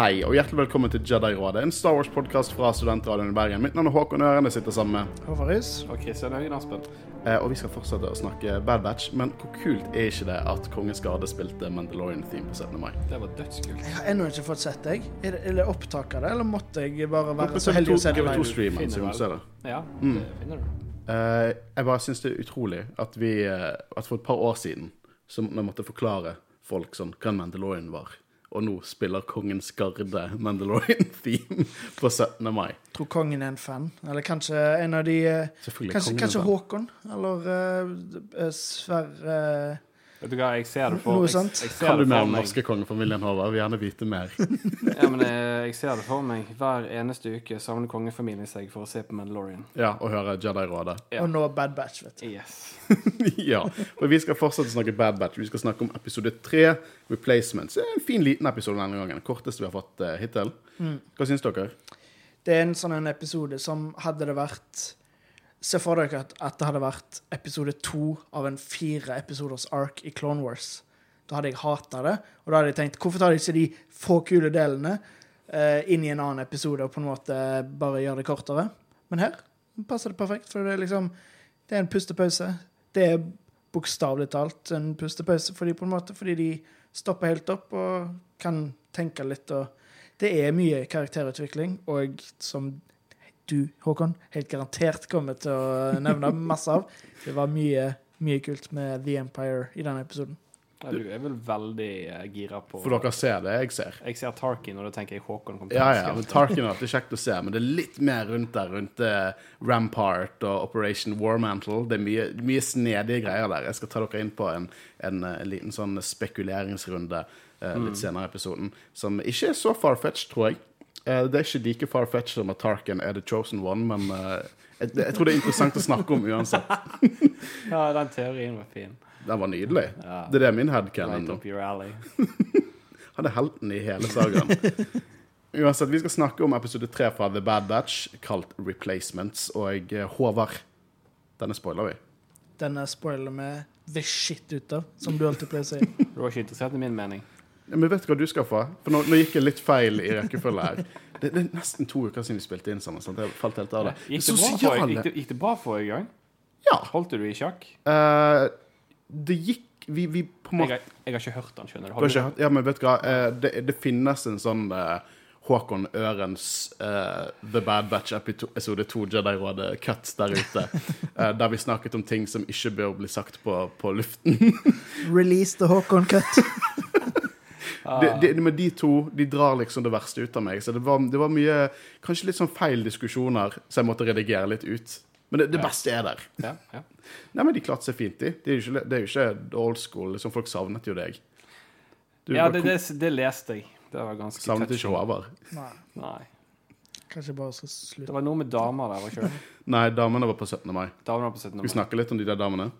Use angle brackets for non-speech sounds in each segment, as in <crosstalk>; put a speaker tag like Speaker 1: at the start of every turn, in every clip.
Speaker 1: Hei, og hjertelig velkommen til Jedi-rådet, en Star Wars-podkast fra Studentradioen i Bergen. Mitt navn er Håkon Øren, jeg sitter sammen med
Speaker 2: Håvaris.
Speaker 3: Og Kristian Høgen Aspen.
Speaker 1: eh, Og vi skal fortsette å snakke Bad Batch, men hvor kult er ikke det at Kongens Garde spilte Mandalorian-theme på 17. mai?
Speaker 3: Det var dødskult.
Speaker 2: Jeg har ennå ikke fått sett deg. Er det, er det opptak av det, eller måtte jeg bare være så heldig å se det live?
Speaker 1: TV2-streamen,
Speaker 3: Finner
Speaker 1: så vi må
Speaker 3: vel.
Speaker 1: se det.
Speaker 3: Ja,
Speaker 1: Mm.
Speaker 3: det finner du.
Speaker 1: Eh, jeg bare syns det er utrolig at vi eh, At for et par år siden så jeg måtte forklare folk sånn hva Mandalorian var. Og nå spiller Kongens Garde Mandalorian-theme på 17. mai.
Speaker 2: Tror kongen er en fan. Eller kanskje en av de eh, Kanskje, kanskje. Håkon? Eller uh, Sverre
Speaker 3: Vet du hva, jeg ser det for
Speaker 2: Noe
Speaker 3: jeg, jeg ser
Speaker 1: Kan du mer om
Speaker 3: meg.
Speaker 1: norske kongefamilien, Håvard? Vil gjerne vite mer. <laughs> <laughs>
Speaker 3: Ja, men jeg, jeg ser det for meg. Hver eneste uke savner kongefamilien seg for å se på Mandalorian.
Speaker 1: Ja, og høre Jedi-rådet.
Speaker 3: Ja.
Speaker 2: og nå Bad Batch, vet du.
Speaker 3: Yes. <laughs>
Speaker 1: ja, for vi skal fortsette å snakke Bad Batch. Vi skal snakke om episode tre, Replacements. En fin, liten episode denne gangen. Den korteste vi har fått uh, hittil. Hva syns dere?
Speaker 2: Det er en sånn en episode som hadde det vært Se for dere at, at det hadde vært episode to av en fire episoders ark i Clone Wars. Da hadde jeg hata det, og da hadde jeg tenkt hvorfor tar de ikke de få kule delene eh, inn i en annen episode og på en måte bare gjør det kortere? Men her passer det perfekt, for det er liksom Det er en pustepause. Det er bokstavelig talt en pustepause fordi, på en måte, fordi de stopper helt opp og kan tenke litt. og Det er mye karakterutvikling, og som du, Håkon, helt garantert kommer til å nevne masse av. Det var mye, mye kult med The Empire i denne episoden.
Speaker 3: Ja, du er vel veldig uh, gira på
Speaker 1: For dere ser det jeg ser.
Speaker 3: Jeg ser Tarkin, og da tenker jeg Håkon Kom til
Speaker 1: Ja, ja, men. Tarkin er alltid kjekt å se, men det er litt mer rundt der, rundt uh, Rampart og Operation Warmantle. Det er mye, mye snedige greier der. Jeg skal ta dere inn på en, en, en liten sånn spekuleringsrunde uh, litt senere i episoden, som ikke er så far-fetched, tror jeg. Eh, det er ikke like far-fetched som at Tarkin er the chosen one, men eh, jeg, jeg tror det er interessant å snakke om uansett. <laughs>
Speaker 3: Ja, den teorien var fin.
Speaker 1: Den var nydelig.
Speaker 3: Ja.
Speaker 1: Det er det min headcanon
Speaker 3: Right. <laughs>
Speaker 1: Han er helten i hele sagaen. Uansett, vi skal snakke om episode tre fra The Bad Batch, kalt Replacements. Og eh, Håvard, denne spoiler vi.
Speaker 2: Denne spoiler vi the shit ut av, som du alltid pleier å si.
Speaker 3: Du var ikke interessert i min mening.
Speaker 1: Ja, Men vet du hva du skal få? For nå, nå gikk jeg litt feil i rekkefølge her. Det, det er nesten to uker siden vi spilte inn sammen. Sant? Jeg falt helt av det.
Speaker 3: Gikk det, bra for, gikk, det, gikk det bra forrige gang?
Speaker 1: Ja.
Speaker 3: Holdt du i sjakk?
Speaker 1: Uh, det gikk Vi, vi på en
Speaker 3: Jeg,
Speaker 1: måte
Speaker 3: har- jeg har ikke hørt den, skjønner du.
Speaker 1: Du
Speaker 3: Har
Speaker 1: har
Speaker 3: du
Speaker 1: ikke hørt- Ja, men vet du hva? Uh, det, det finnes en sånn uh, Håkon Ørens uh, The Bad Batch episode 2 Jedi-rådet-cut der ute. Uh, <laughs> der vi snakket om ting som ikke bør bli sagt på, på luften.
Speaker 2: Release the Håkon cut. <laughs>
Speaker 1: de, de, men de to de drar liksom det verste ut av meg. Så det var, det var mye Kanskje litt sånn feil diskusjoner så jeg måtte redigere litt ut. Men det, det beste er der.
Speaker 3: Ja, ja.
Speaker 1: Nei, men De klarte seg fint, de. Det er jo ikke, det er jo ikke old school. Liksom, folk savnet jo deg. Du
Speaker 3: ja det, det, det leste jeg. Det var ganske
Speaker 1: savnet
Speaker 3: touching.
Speaker 1: ikke Håvard.
Speaker 2: Nei,
Speaker 3: Nei.
Speaker 2: kanskje bare skal
Speaker 3: Det var noe med damer der, var ikke det?
Speaker 1: Nei, damene var på 17. mai.
Speaker 3: Damene var på 17. mai Vi
Speaker 1: snakker litt om de der damene.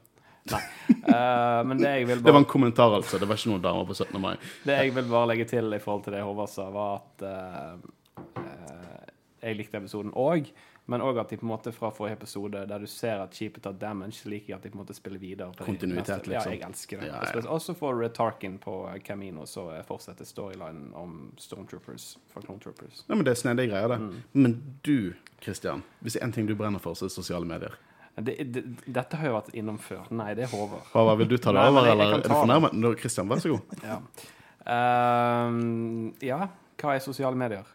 Speaker 3: Eh, men det jeg vil <laughs>
Speaker 1: Det var en kommentar, altså. Det var ikke noen damer på 17. mai.
Speaker 3: det jeg vil bare legge til i forhold til det Håvard sa, var at uh, uh, jeg likte episoden òg, men òg at de på en måte fra forrige episode, der du ser at skipet tar damage, liker jeg at de på en måte spiller videre. på
Speaker 1: Kontinuitet, liksom.
Speaker 3: Ja, jeg elsker det.
Speaker 1: Ja, ja.
Speaker 3: Også for Tarkin på Camino, så fortsetter storylinen om Stormtroopers For Stormtroopers.
Speaker 1: Ja, men Det er snedige greier, det.
Speaker 3: Mm.
Speaker 1: Men du, Christian, hvis det er en ting du brenner for, så er det sosiale medier.
Speaker 3: Det, det, dette har jeg vært innom før. Nei, det er Håvard.
Speaker 1: Håvard, vil du ta det over, eller er du fornærmet? Nå, Christian, vær så god. <laughs>
Speaker 3: Ja. Ehm, ja, hva er sosiale medier?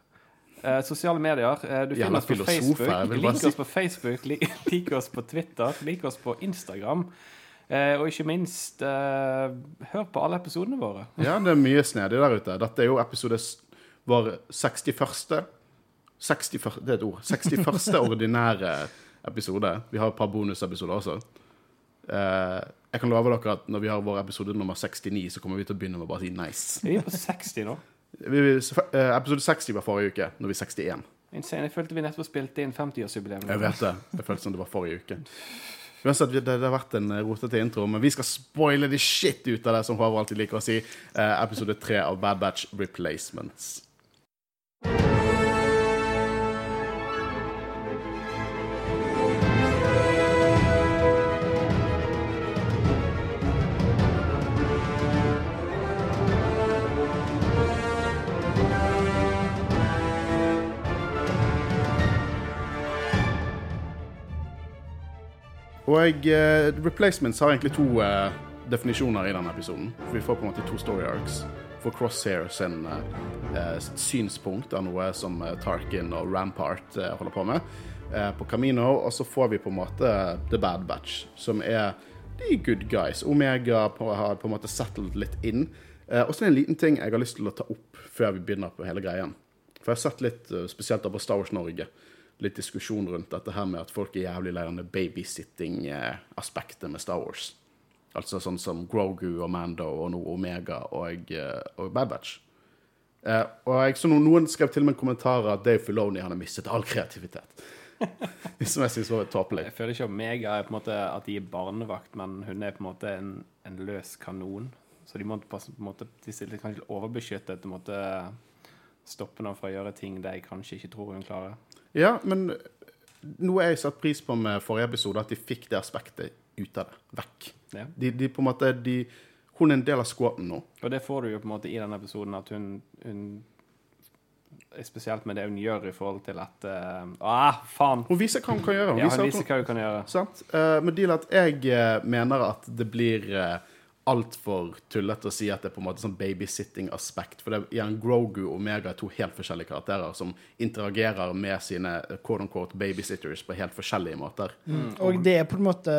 Speaker 3: Uh, sosiale medier uh, Du finner oss på Facebook. Lik oss på Facebook, lik, <laughs> lik oss på Twitter, lik oss på Instagram. Eh, og ikke minst, hør på alle episodene våre. <laughs>
Speaker 1: Ja, det er mye snedig der ute. Dette er jo episode vår 61. 61. Det er et ord. 61. ordinære episode. Vi har et par bonusepisoder også. Uh, jeg kan love dere at når vi har vår episode nummer 69, så kommer vi til å begynne med å bare si nice.
Speaker 3: Vi er på 60 nå.
Speaker 1: Vi, vi, episode 60 var forrige uke. Nå er vi 61.
Speaker 3: Insane. Jeg følte vi nettopp spilte inn 50-årsjubileum.
Speaker 1: Jeg vet det. Det føltes som det var forrige uke. Uansett, det, det har vært en eh, rotete intro, men vi skal spoile the shit ut av det, som Håvard alltid liker å si. Uh, episode 3 av Bad Batch Replacements. Og uh, Replacements har egentlig to uh, definisjoner i denne episoden. For Vi får på en måte to story arcs. For Crosshair sin uh, eh, sitt synspunkt av noe som Tarkin og Rampart holder på med på Camino. Og så får vi på en måte The Bad Batch, som er de good guys. Omega på, har på en måte settled litt inn. Og så er det en liten ting jeg har lyst til å ta opp før vi begynner på hele greien. For jeg har sett litt, spesielt på Star Wars Norge, litt diskusjon rundt dette her med at folk er jævlig lei av babysitting-aspektet med Star Wars. Altså sånn som Grogu og Mando og nå Omega og, eh, og Bad Batch. Eh, og jeg så noen skrev til meg kommentarer at Dave Filoni han har mistet all kreativitet. <laughs> Som jeg syns var tåpelig.
Speaker 3: Jeg føler ikke Omega er på en måte at de er barnevakt, men hun er på en måte en, en løs kanon. Så de må på en måte De stiller kanskje overbeskytte overbeskyttet en måte måtte stoppe henne fra å gjøre ting de kanskje ikke tror hun klarer.
Speaker 1: Ja, men noe jeg satte pris på med forrige episode, at de fikk det aspektet ut av det. Vekk.
Speaker 3: Ja.
Speaker 1: De, de på en måte de, Hun er en del av squaten nå.
Speaker 3: Og det får du jo på en måte i denne episoden, at hun, hun Spesielt med det hun gjør i forhold til at uh, Ah, faen!
Speaker 1: Hun viser hva hun kan gjøre. Hun
Speaker 3: Ja,
Speaker 1: viser
Speaker 3: hun viser hva hun kan gjøre.
Speaker 1: Sant? Uh, men deal at jeg uh, mener at det blir uh, altfor tullete å si at det er på en måte sånn babysitting-aspekt. For det er igjen Grogu og Omega er to helt forskjellige karakterer som interagerer med sine eh, quote-unquote babysitters på helt forskjellige måter.
Speaker 2: Og det er på en måte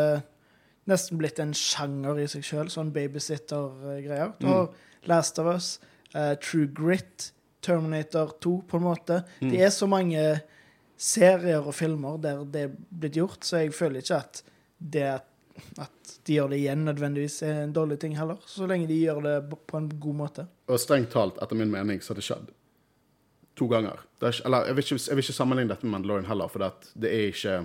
Speaker 2: nesten blitt en sjanger i seg sjøl, sånn babysitter-greier. Du har Last of Us, uh, True Grit, Terminator 2, på en måte. Det er så mange serier og filmer der det er blitt gjort, så jeg føler ikke at det at de gjør det igjen nødvendigvis er en dårlig ting heller, så lenge de gjør det på en god måte.
Speaker 1: Og strengt talt, etter min mening, så har det skjedd to ganger. Det er eller jeg vil, ikke, jeg vil ikke sammenligne dette med Mandalorian heller, for det, det er ikke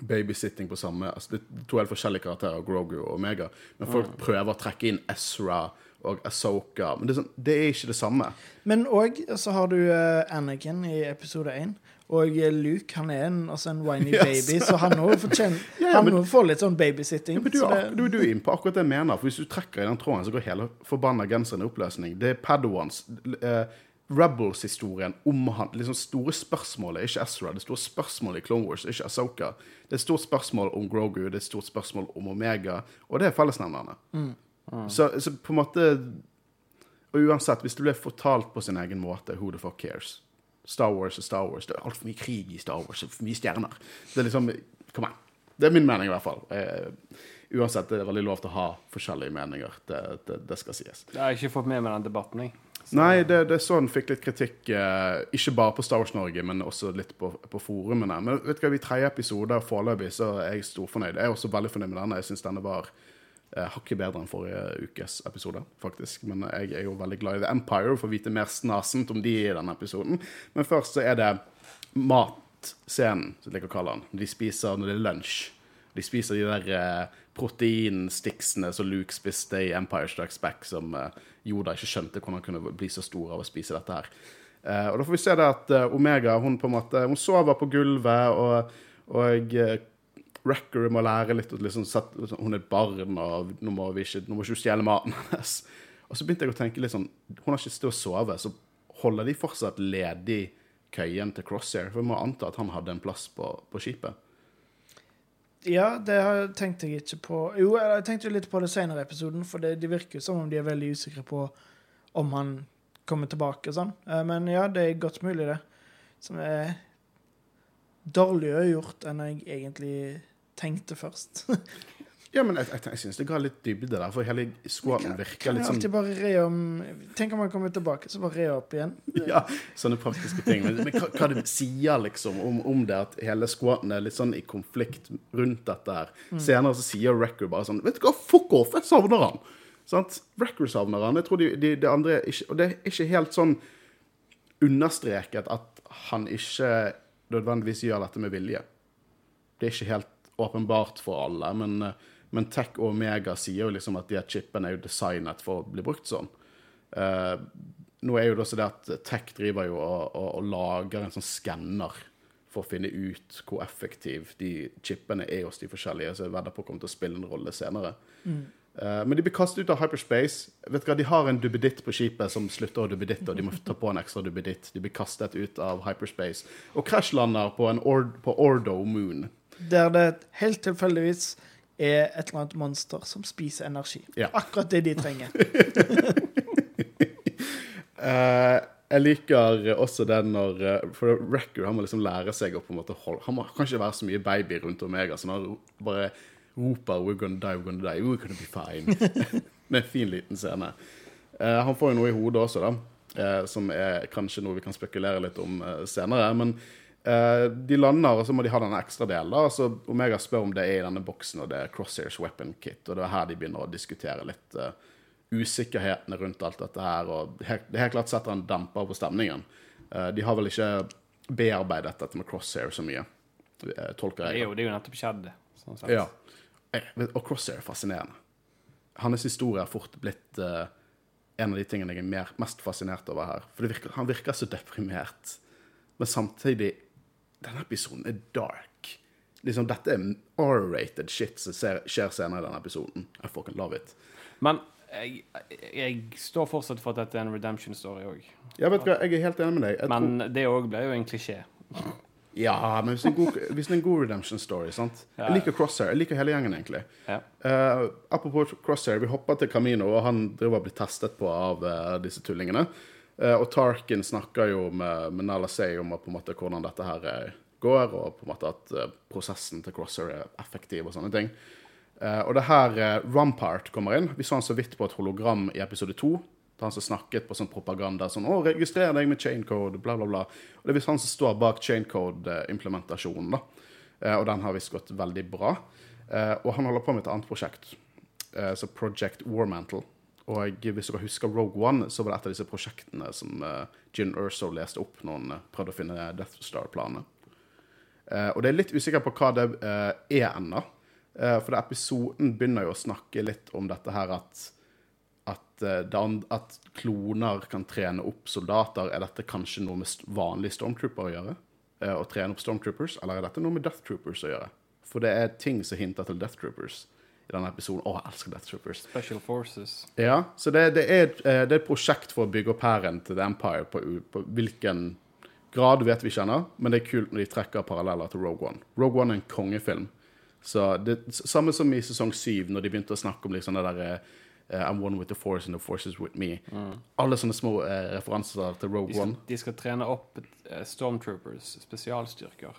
Speaker 1: babysitting på samme altså Det er to helt forskjellige karakterer, Grogu og Omega. Men folk prøver å trekke inn Ezra og Asoka. Men det er, sånn, det er ikke det samme.
Speaker 2: Men òg så har du eh, Anakin i episode 1. Og eh, Luke han er en, altså en whiny <laughs>
Speaker 1: Yes.
Speaker 2: baby, så han òg også får litt sånn babysitting.
Speaker 1: Ja, men du,
Speaker 2: så
Speaker 1: er
Speaker 2: det-
Speaker 1: du, du er inne på akkurat det jeg mener. For Hvis du trekker i den tråden, så går hele forbanna genseren i oppløsning. Det er Padawans. Uh, Rebels-historien omhandler liksom store spørsmål er ikke Ezra. Det store spørsmålet i Clone Wars er ikke Asoka. Det er et stort spørsmål om Grogu, det er et stort spørsmål om Omega, og det er fellesnevnerne. Så, så på en måte Og uansett, hvis det blir fortalt på sin egen måte, who the fuck cares? Star Wars og Star Wars. Det er altfor mye krig i Star Wars. For mye stjerner. Det er liksom Kom an. Det er min mening, i hvert fall. Eh, uansett, det er veldig lov til å ha forskjellige meninger. Det, det, det skal sies.
Speaker 3: Jeg har ikke fått med meg den debatten, jeg. Så-
Speaker 1: Nei, det, det er sånn fikk litt kritikk, eh, ikke bare på Star Wars Norge, men også litt på, på forumene. Men vet du hva, i tredje episode foreløpig så er jeg storfornøyd. Jeg er også veldig fornøyd med denne. Jeg syns denne var hakket bedre enn forrige ukes episode, faktisk. Men jeg er jo veldig glad i The Empire og får vite mer snasent om de i denne episoden. Men først så er det matscenen, som jeg liker å kalle den. De spiser når det er lunsj. De spiser de der eh, proteinsticksene som Luke spiste i Empire Strikes Back, som eh, Yoda ikke skjønte hvordan han kunne bli så stor av å spise dette her. Eh, og da får vi se det at eh, Omega hun på en måte, hun sover på gulvet, og, og eh, Wrecker må lære litt liksom, sett- hun er et barn, og nå må vi ikke, nå må ikke stjele maten hennes. <laughs> Og så begynte jeg å tenke litt sånn Hun har ikke sted å sove, så holder de fortsatt ledig køyen til Crosshair? For vi må anta at han hadde en plass på, på skipet.
Speaker 2: Ja, det tenkte jeg ikke på. Jo, jeg tenkte litt på det senere i episoden, for det, det virker som om de er veldig usikre på om han kommer tilbake og sånn. Eh, Men ja, det er godt mulig, det. Som er dårligere gjort enn jeg egentlig tenkte først.
Speaker 1: Ja, men jeg, jeg, jeg syns det ga litt dybde der, for hele squaden virker litt sånn
Speaker 2: bare re om Tenk om han kommer tilbake, så bare re opp igjen. <laughs>
Speaker 1: Ja, sånne praktiske ting. Men, men hva, hva det sier liksom om, om det at hele squaden er litt sånn i konflikt rundt dette her. Senere så sier Record bare sånn Vet du hva, fuck off, jeg savner han! Sant? Record savner han. Jeg tror de, de, de andre ikke Og det er ikke helt sånn understreket at han ikke nødvendigvis gjør dette med vilje. Det er ikke helt åpenbart for alle, men, men Tech og Omega sier jo liksom at de her chipene er jo designet for å bli brukt sånn. Eh, nå er jo det også det at Tech driver jo og, og, og lager en sånn skanner for å finne ut hvor effektiv de chipene er hos de forskjellige, så jeg vedder på komme til å spille en rolle senere. Eh, men de blir kastet ut av hyperspace. Vet du hva, De har en duppeditt på skipet som slutter å duppeditte, og de må ta på en ekstra duppeditt. De blir kastet ut av hyperspace og krasjlander på, en Ord på Ordo Moon.
Speaker 2: Der det helt tilfeldigvis er et eller annet monster som spiser energi.
Speaker 1: Ja.
Speaker 2: Akkurat det de trenger.
Speaker 1: uh, <laughs> jeg liker også den når eh, For Record han må liksom lære seg å på en måte holde Han må, kan ikke være så mye baby rundt Omega, så han bare roper 'We're gonna die, we're gonna die, we're gonna be fine'. <laughs> Med en fin liten scene. Uh, han får jo noe i hodet også, da, uh, som er kanskje noe vi kan spekulere litt om eh, senere. Men eh, de lander, og så må de ha den ekstra delen. da, så Omega spør om det er i denne boksen, og det er Crosshairs weapon kit. Og det er her de begynner å diskutere litt uh, usikkerhetene rundt alt dette her. og helt, Det helt klart setter en demper på stemningen. Uh, de har vel ikke bearbeidet dette med Crosshair så mye, uh, tolker
Speaker 3: Det er
Speaker 1: jeg.
Speaker 3: jo, det er jo nettopp skjedd. Sånn sett.
Speaker 1: Ja. Og Crosshair er fascinerende. Hans historie har fort blitt eh, en av de tingene jeg er mer, mest fascinert over her. For det virker, han virker så deprimert. Men samtidig Denne episoden er dark. Liksom, Dette er R-rated shit som skjer senere i denne episoden. I fucking love it.
Speaker 3: Men jeg, jeg står fortsatt for at dette er en redemption story òg.
Speaker 1: Ja, vet du hva, jeg er helt enig med deg. Jeg tror,
Speaker 3: Men det òg ble jo en klisjé.
Speaker 1: ja, men hvis det, er en god, det er en god redemption story sant?
Speaker 3: Ja.
Speaker 1: Jeg liker Crosshair. Jeg liker hele gjengen, egentlig.
Speaker 3: Ja.
Speaker 1: Uh, apropos Crosshair, vi hopper til Camino, og han driver og blir testet på av uh, disse tullingene. Eh, og Tarkin snakker jo med, med Nala Say om på en måte, hvordan dette her eh, går, og på en måte at eh, prosessen til Crosser er effektiv og sånne ting. Og det her Rumpart kommer inn. Vi så han så vidt på et hologram i episode to. Han som snakket på sånn propaganda sånn 'Å, registrer deg med chaincode', bla, bla, bla. Og det er visst han som står bak chaincode-implementasjonen, da. Og den har visst gått veldig bra. Og han holder på med et annet prosjekt, så Project Warmantle. Og hvis dere husker Rogue One, så var det et av disse prosjektene som eh, Jin Urso leste opp når han eh, prøvde å finne Death Star-planene. Uh, og det er litt usikker på hva det uh, er ennå. Uh, for det episoden begynner jo å snakke litt om dette her at at, eh, at kloner kan trene opp soldater. Er dette kanskje noe med vanlige stormtrooper å gjøre? Eh, å trene opp stormtroopers? Eller er dette noe med Death Troopers å gjøre? For det er ting som hinter til Death Troopers i denne episoden. Å, jeg elsker Death Troopers.
Speaker 3: Special Forces.
Speaker 1: Ja, så det, det, er, eh, det er et prosjekt for å bygge opp hæren til The Empire på, på hvilken grad vet vi ikke ennå, men det er kult når de trekker paralleller til Rogue One. Rogue One er en kongefilm. Så det Samme som i sesong syv, når de begynte å snakke om liksom det der Uh, I'm one with the force and the force is with me. Alle sånne små uh, referanser til
Speaker 3: De
Speaker 1: Rogue
Speaker 3: skal,
Speaker 1: One.
Speaker 3: de skal trene opp uh, Stormtroopers, spesialstyrker.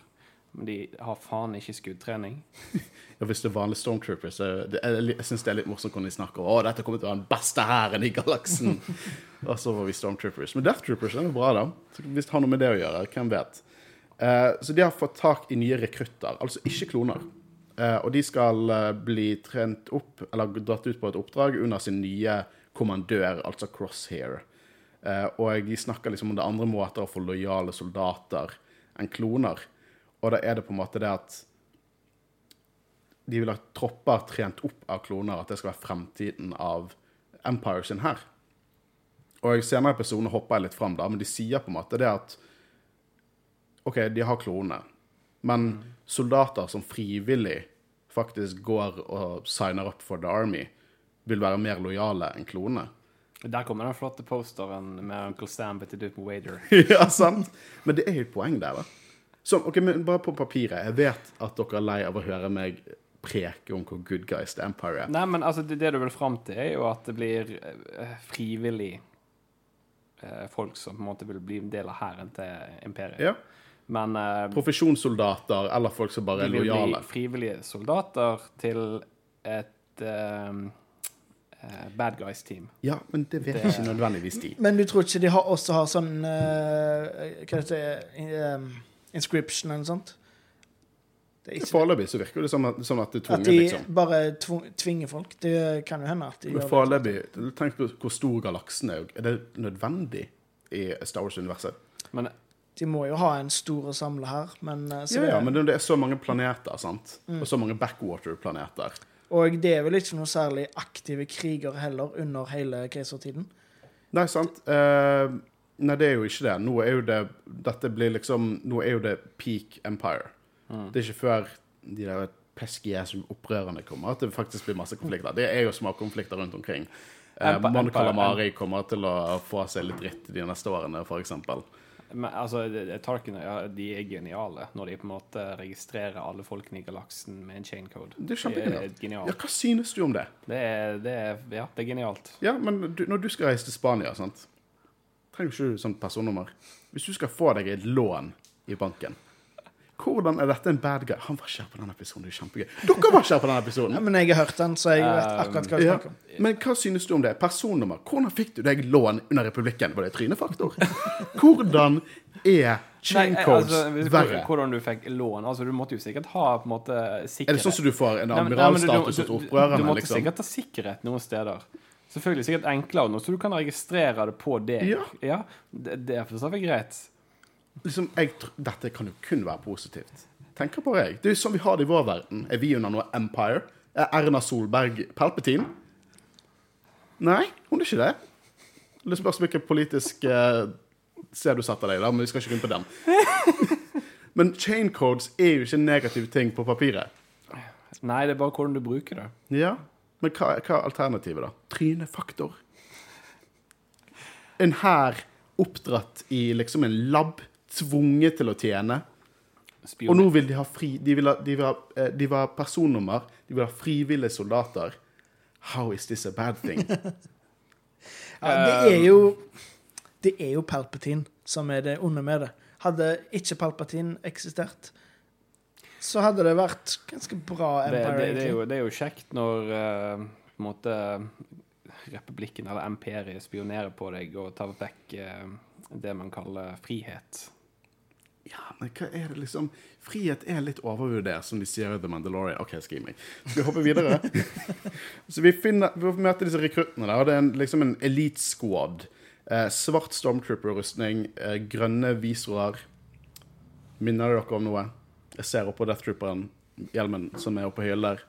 Speaker 3: Men de har faen ikke skuddtrening. <laughs>
Speaker 1: Ja, hvis det er vanlige Stormtroopers så det, Jeg, jeg syns det er litt morsomt når de snakker om dette kommer til å være den beste hæren i galaksen. <laughs> og så var vi Stormtroopers. Men Death Troopers er jo bra, da. Så Hvis det har noe med det å gjøre, hvem vet. Eh, så de har fått tak i nye rekrutter, altså ikke kloner. Eh, og de skal eh, bli trent opp, eller dratt ut på et oppdrag under sin nye kommandør, altså Crosshair. Eh, og de snakker liksom om det andre måter å få lojale soldater enn kloner. Og da er det på en måte det at de vil ha tropper trent opp av kloner, at det skal være fremtiden av Empire sin her. Og i senere episoder hopper jeg litt fram, da, men de sier på en måte det at OK, de har kloner, men soldater som frivillig faktisk går og signer up for the army, vil være mer lojale enn klonene.
Speaker 3: Der kommer den flotte posteren med Uncle Sam til Duke Wader. <laughs>
Speaker 1: ja, sant? Men det er jo et poeng der, da. Så, ok, men Bare på papiret. Jeg vet at dere er lei av å høre meg preke om hvor good guys the Empire er.
Speaker 3: Nei, men altså, det, det du vil fram til, er jo at det blir eh, frivillig eh, folk som på en måte vil bli en del av hæren til imperiet.
Speaker 1: Ja.
Speaker 3: Men eh,
Speaker 1: Profesjonssoldater eller folk som bare er lojale.
Speaker 3: de vil bli frivillige soldater til et eh, eh, bad guys-team.
Speaker 1: Ja, men det vet
Speaker 3: Det-
Speaker 1: ikke nødvendigvis de.
Speaker 2: Men du tror ikke de har, også har sånn eh, Hva heter det Inscription eller noe sånt?
Speaker 1: Foreløpig så virker det som at, som at det er
Speaker 2: At de
Speaker 1: liksom.
Speaker 2: bare tvinger folk. Det kan jo hende at de
Speaker 1: Men
Speaker 2: gjør det.
Speaker 1: foreløpig Tenk på hvor stor galaksen er. Er det nødvendig i Star Wars-universet?
Speaker 3: Men
Speaker 2: De må jo ha en stor å samle her, men eh, så
Speaker 1: Ja,
Speaker 2: det,
Speaker 1: ja, men det er så mange planeter, sant? Og så mange backwater-planeter.
Speaker 2: Og det er vel ikke noe særlig aktive kriger heller under hele keisertiden.
Speaker 1: Nei, sant? Eh, nei, det er jo ikke det. Nå er jo det Dette blir liksom Nå er jo det peak empire. Det er ikke før de der pesky ass opprørerne kommer at det faktisk blir masse konflikter. Det er jo småkonflikter rundt omkring. Eh, Mon Calamari kommer til å få seg litt dritt de neste årene, f.eks.
Speaker 3: Men altså, Tarkin ja, de er geniale når de på en måte registrerer alle folkene i galaksen med en chain code.
Speaker 1: Det er kjempegenialt.
Speaker 3: genialt.
Speaker 1: Ja, hva synes du om det?
Speaker 3: Det er, det er, ja, det er genialt.
Speaker 1: Ja, men du, når du skal reise til Spania, sant? Trenger ikke du sånn personnummer. Hvis du skal få deg et lån i banken, hvordan er dette en bad guy? Han var ikke her på den episoden, det er kjempegøy. Dere var ikke her på den
Speaker 2: Ja,
Speaker 1: episoden!
Speaker 2: men jeg har hørt den, så jeg vet akkurat hva du snakker om.
Speaker 1: Men hva synes du om det? Personnummer. Hvordan fikk du deg lån under republikken? Var det trynefaktor? Hvordan er chain codes
Speaker 3: altså,
Speaker 1: verre?
Speaker 3: Hvordan du fikk lån. Altså, du måtte jo sikkert ha på en måte sikkerhet.
Speaker 1: Er det sånn som du får en
Speaker 3: Nei, men- nei, du-
Speaker 1: admiralstatus hos
Speaker 3: du- du- Du måtte
Speaker 1: liksom?
Speaker 3: sikkert ha sikkerhet noen steder. Selvfølgelig sikkert enklere nå, så du kan registrere det på deg.
Speaker 1: Ja.
Speaker 3: det, det er for så vidt greit.
Speaker 1: liksom, jeg, dette kan jo kun være positivt. Tenker på jeg. Det er jo sånn vi har det i vår verden. Er vi under noe empire? Er Erna Solberg Palpatine? Nei, hun er ikke det. Det spørs hvilken politisk uh, sted du setter deg, da, men vi skal ikke inn på den. <laughs> men chain codes er jo ikke en negativ ting på papiret.
Speaker 3: Nei, det er bare hvordan du bruker det.
Speaker 1: Ja, men hva, hva er alternativet, da? Trynefaktor. En hær oppdratt i liksom en lab, tvunget til å tjene.
Speaker 3: Spioner.
Speaker 1: Og nå vil de ha fri De vil ha, de vil ha, eh, de vil ha personnummer. De vil ha frivillige soldater. How is this a bad thing? <laughs>
Speaker 2: Ja, det er jo Det er jo Palpatine som er det onde med det. Hadde ikke Palpatine eksistert, så hadde det vært ganske bra
Speaker 3: det,
Speaker 2: Empire,
Speaker 3: det, det, er jo, det er jo kjekt når uh, på en måte republikken eller imperiet spionerer på deg og tar vekk uh, det man kaller frihet.
Speaker 1: Ja, men hva er det liksom Frihet er litt overvurdert, som de sier i The Mandalorian. OK, skriv meg. Skal vi hoppe videre? <laughs> Så vi, finner, vi møter disse rekruttene. der, og Det er en, liksom en elite squad. Eh, svart stormtrooper-rustning, eh, grønne visorer. Minner det dere om noe? Jeg ser oppå Death Trooper-hjelmen som er oppå hyllen der.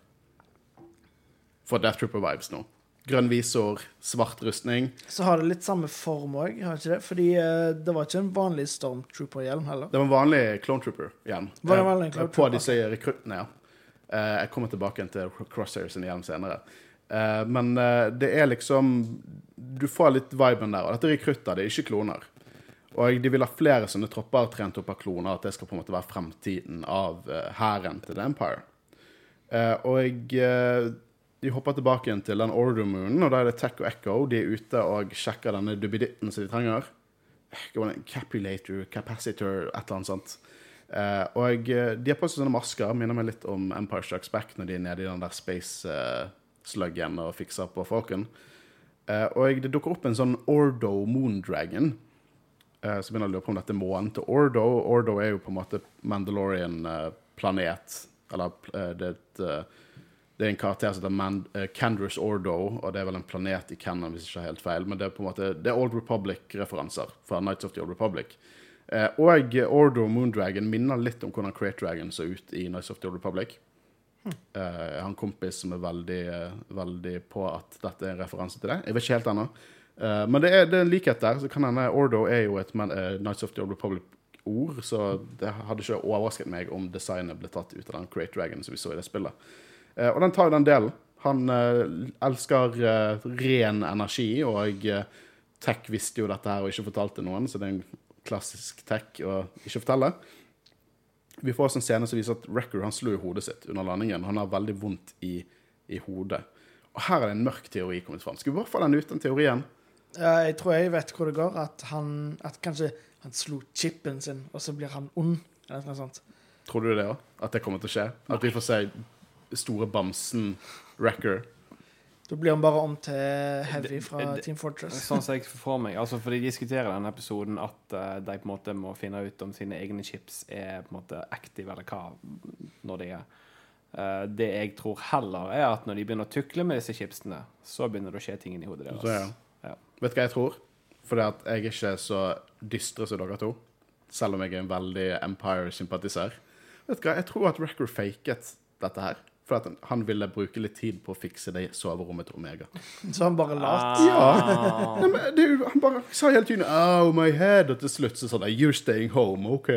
Speaker 1: Får Death Trooper-vibes nå. Grønn visor, svart rustning.
Speaker 2: Så har det litt samme form òg, har ikke det? Fordi eh, det var ikke en vanlig Stormtrooper-hjelm heller.
Speaker 1: Det var en vanlig Clone Trooper-hjelm.
Speaker 2: Var det en vanlig Clone Trooper?
Speaker 1: På disse rekruttene, ja. Eh, Jeg kommer tilbake til Crosshair sin hjelm senere. Eh, Men eh, det er liksom Du får litt viben der. Og dette er rekrutter, det er ikke kloner. Og de vil ha flere sånne tropper trent opp av kloner, at det skal på en måte være fremtiden av eh, hæren til The Empire. Eh, og eh, de hopper tilbake igjen til den Order Moonen, og da er det Tech og Echo. De er ute og sjekker denne dubbeditten som de trenger. Capulator, capacitor, et eller annet sånt. Uh, og de har på seg sånne masker. Minner meg litt om Empire Strikes Back når de er nede i den der space-sluggen og fikser på folken. Uh, og det dukker opp en sånn Ordo Moondragon. Uh, så begynner jeg å lure på om dette er månen til Ordo. Ordo er jo på en måte Mandalorian-planet. Eller eh, det, er et, eh, det er en karakter som heter Man Ordo, og det er vel en planet i Cannon, hvis jeg ikke har helt feil. Men det er på en måte Det er Old Republic-referanser fra Nights of the Old Republic. Eh, og Ordo Moondragon minner litt om hvordan Create Dragon så ut i Nights of the Old Republic. Eh, jeg har en kompis som er veldig, eh, veldig på at dette er en referanse til det. Jeg vet ikke helt ennå. Eh, men det er, det er en likhet der. Så kan hende Ordo er jo et men, uh, Nights of the Old Republic-ord, så det hadde ikke overrasket meg om designet ble tatt ut av den Great Dragon som vi så i det spillet. Uh, og den tar jo den delen. Han eh, elsker eh, ren energi, og eh, Tech visste jo dette her og ikke fortalte noen, så det er en klassisk Tech å ikke fortelle. Vi får også en scene som viser at Record han slo i hodet sitt under landingen. Han har veldig vondt i, i hodet. Og her er det en mørk teori kommet fram. Skal vi bare få den ut, den teorien?
Speaker 2: Jeg tror jeg vet hvor det går. At, han, at kanskje han slo chipen sin, og så blir han ond. Eller noe sånt.
Speaker 1: Tror du det òg? At det kommer til å skje? At vi får se store bamsen Wrecker?
Speaker 2: Da blir han bare om til Heavy fra
Speaker 3: det-
Speaker 2: Team Fortress.
Speaker 3: Sånn som jeg får meg, altså For de diskuterer i denne episoden at eh, de på en måte må finne ut om sine egne chips er på en måte active eller hva når de er. Eh, det jeg tror heller, er at når de begynner å tukle med disse chipsene, så begynner det å skje ting inni hodet deres.
Speaker 1: Så, ja. Vet du hva jeg tror? Fordi at jeg er ikke så dystre som dere to. Selv om jeg er en veldig Empire-sympatisør. Vet du hva, Jeg tror at Record faket dette her. For at han ville bruke litt tid på å fikse det soverommet til Omega.
Speaker 2: Så han bare lat.
Speaker 1: Ja. Nei, men det, han bare sa hele tiden Oh, my head. Og til slutt så sa han You're staying home, OK.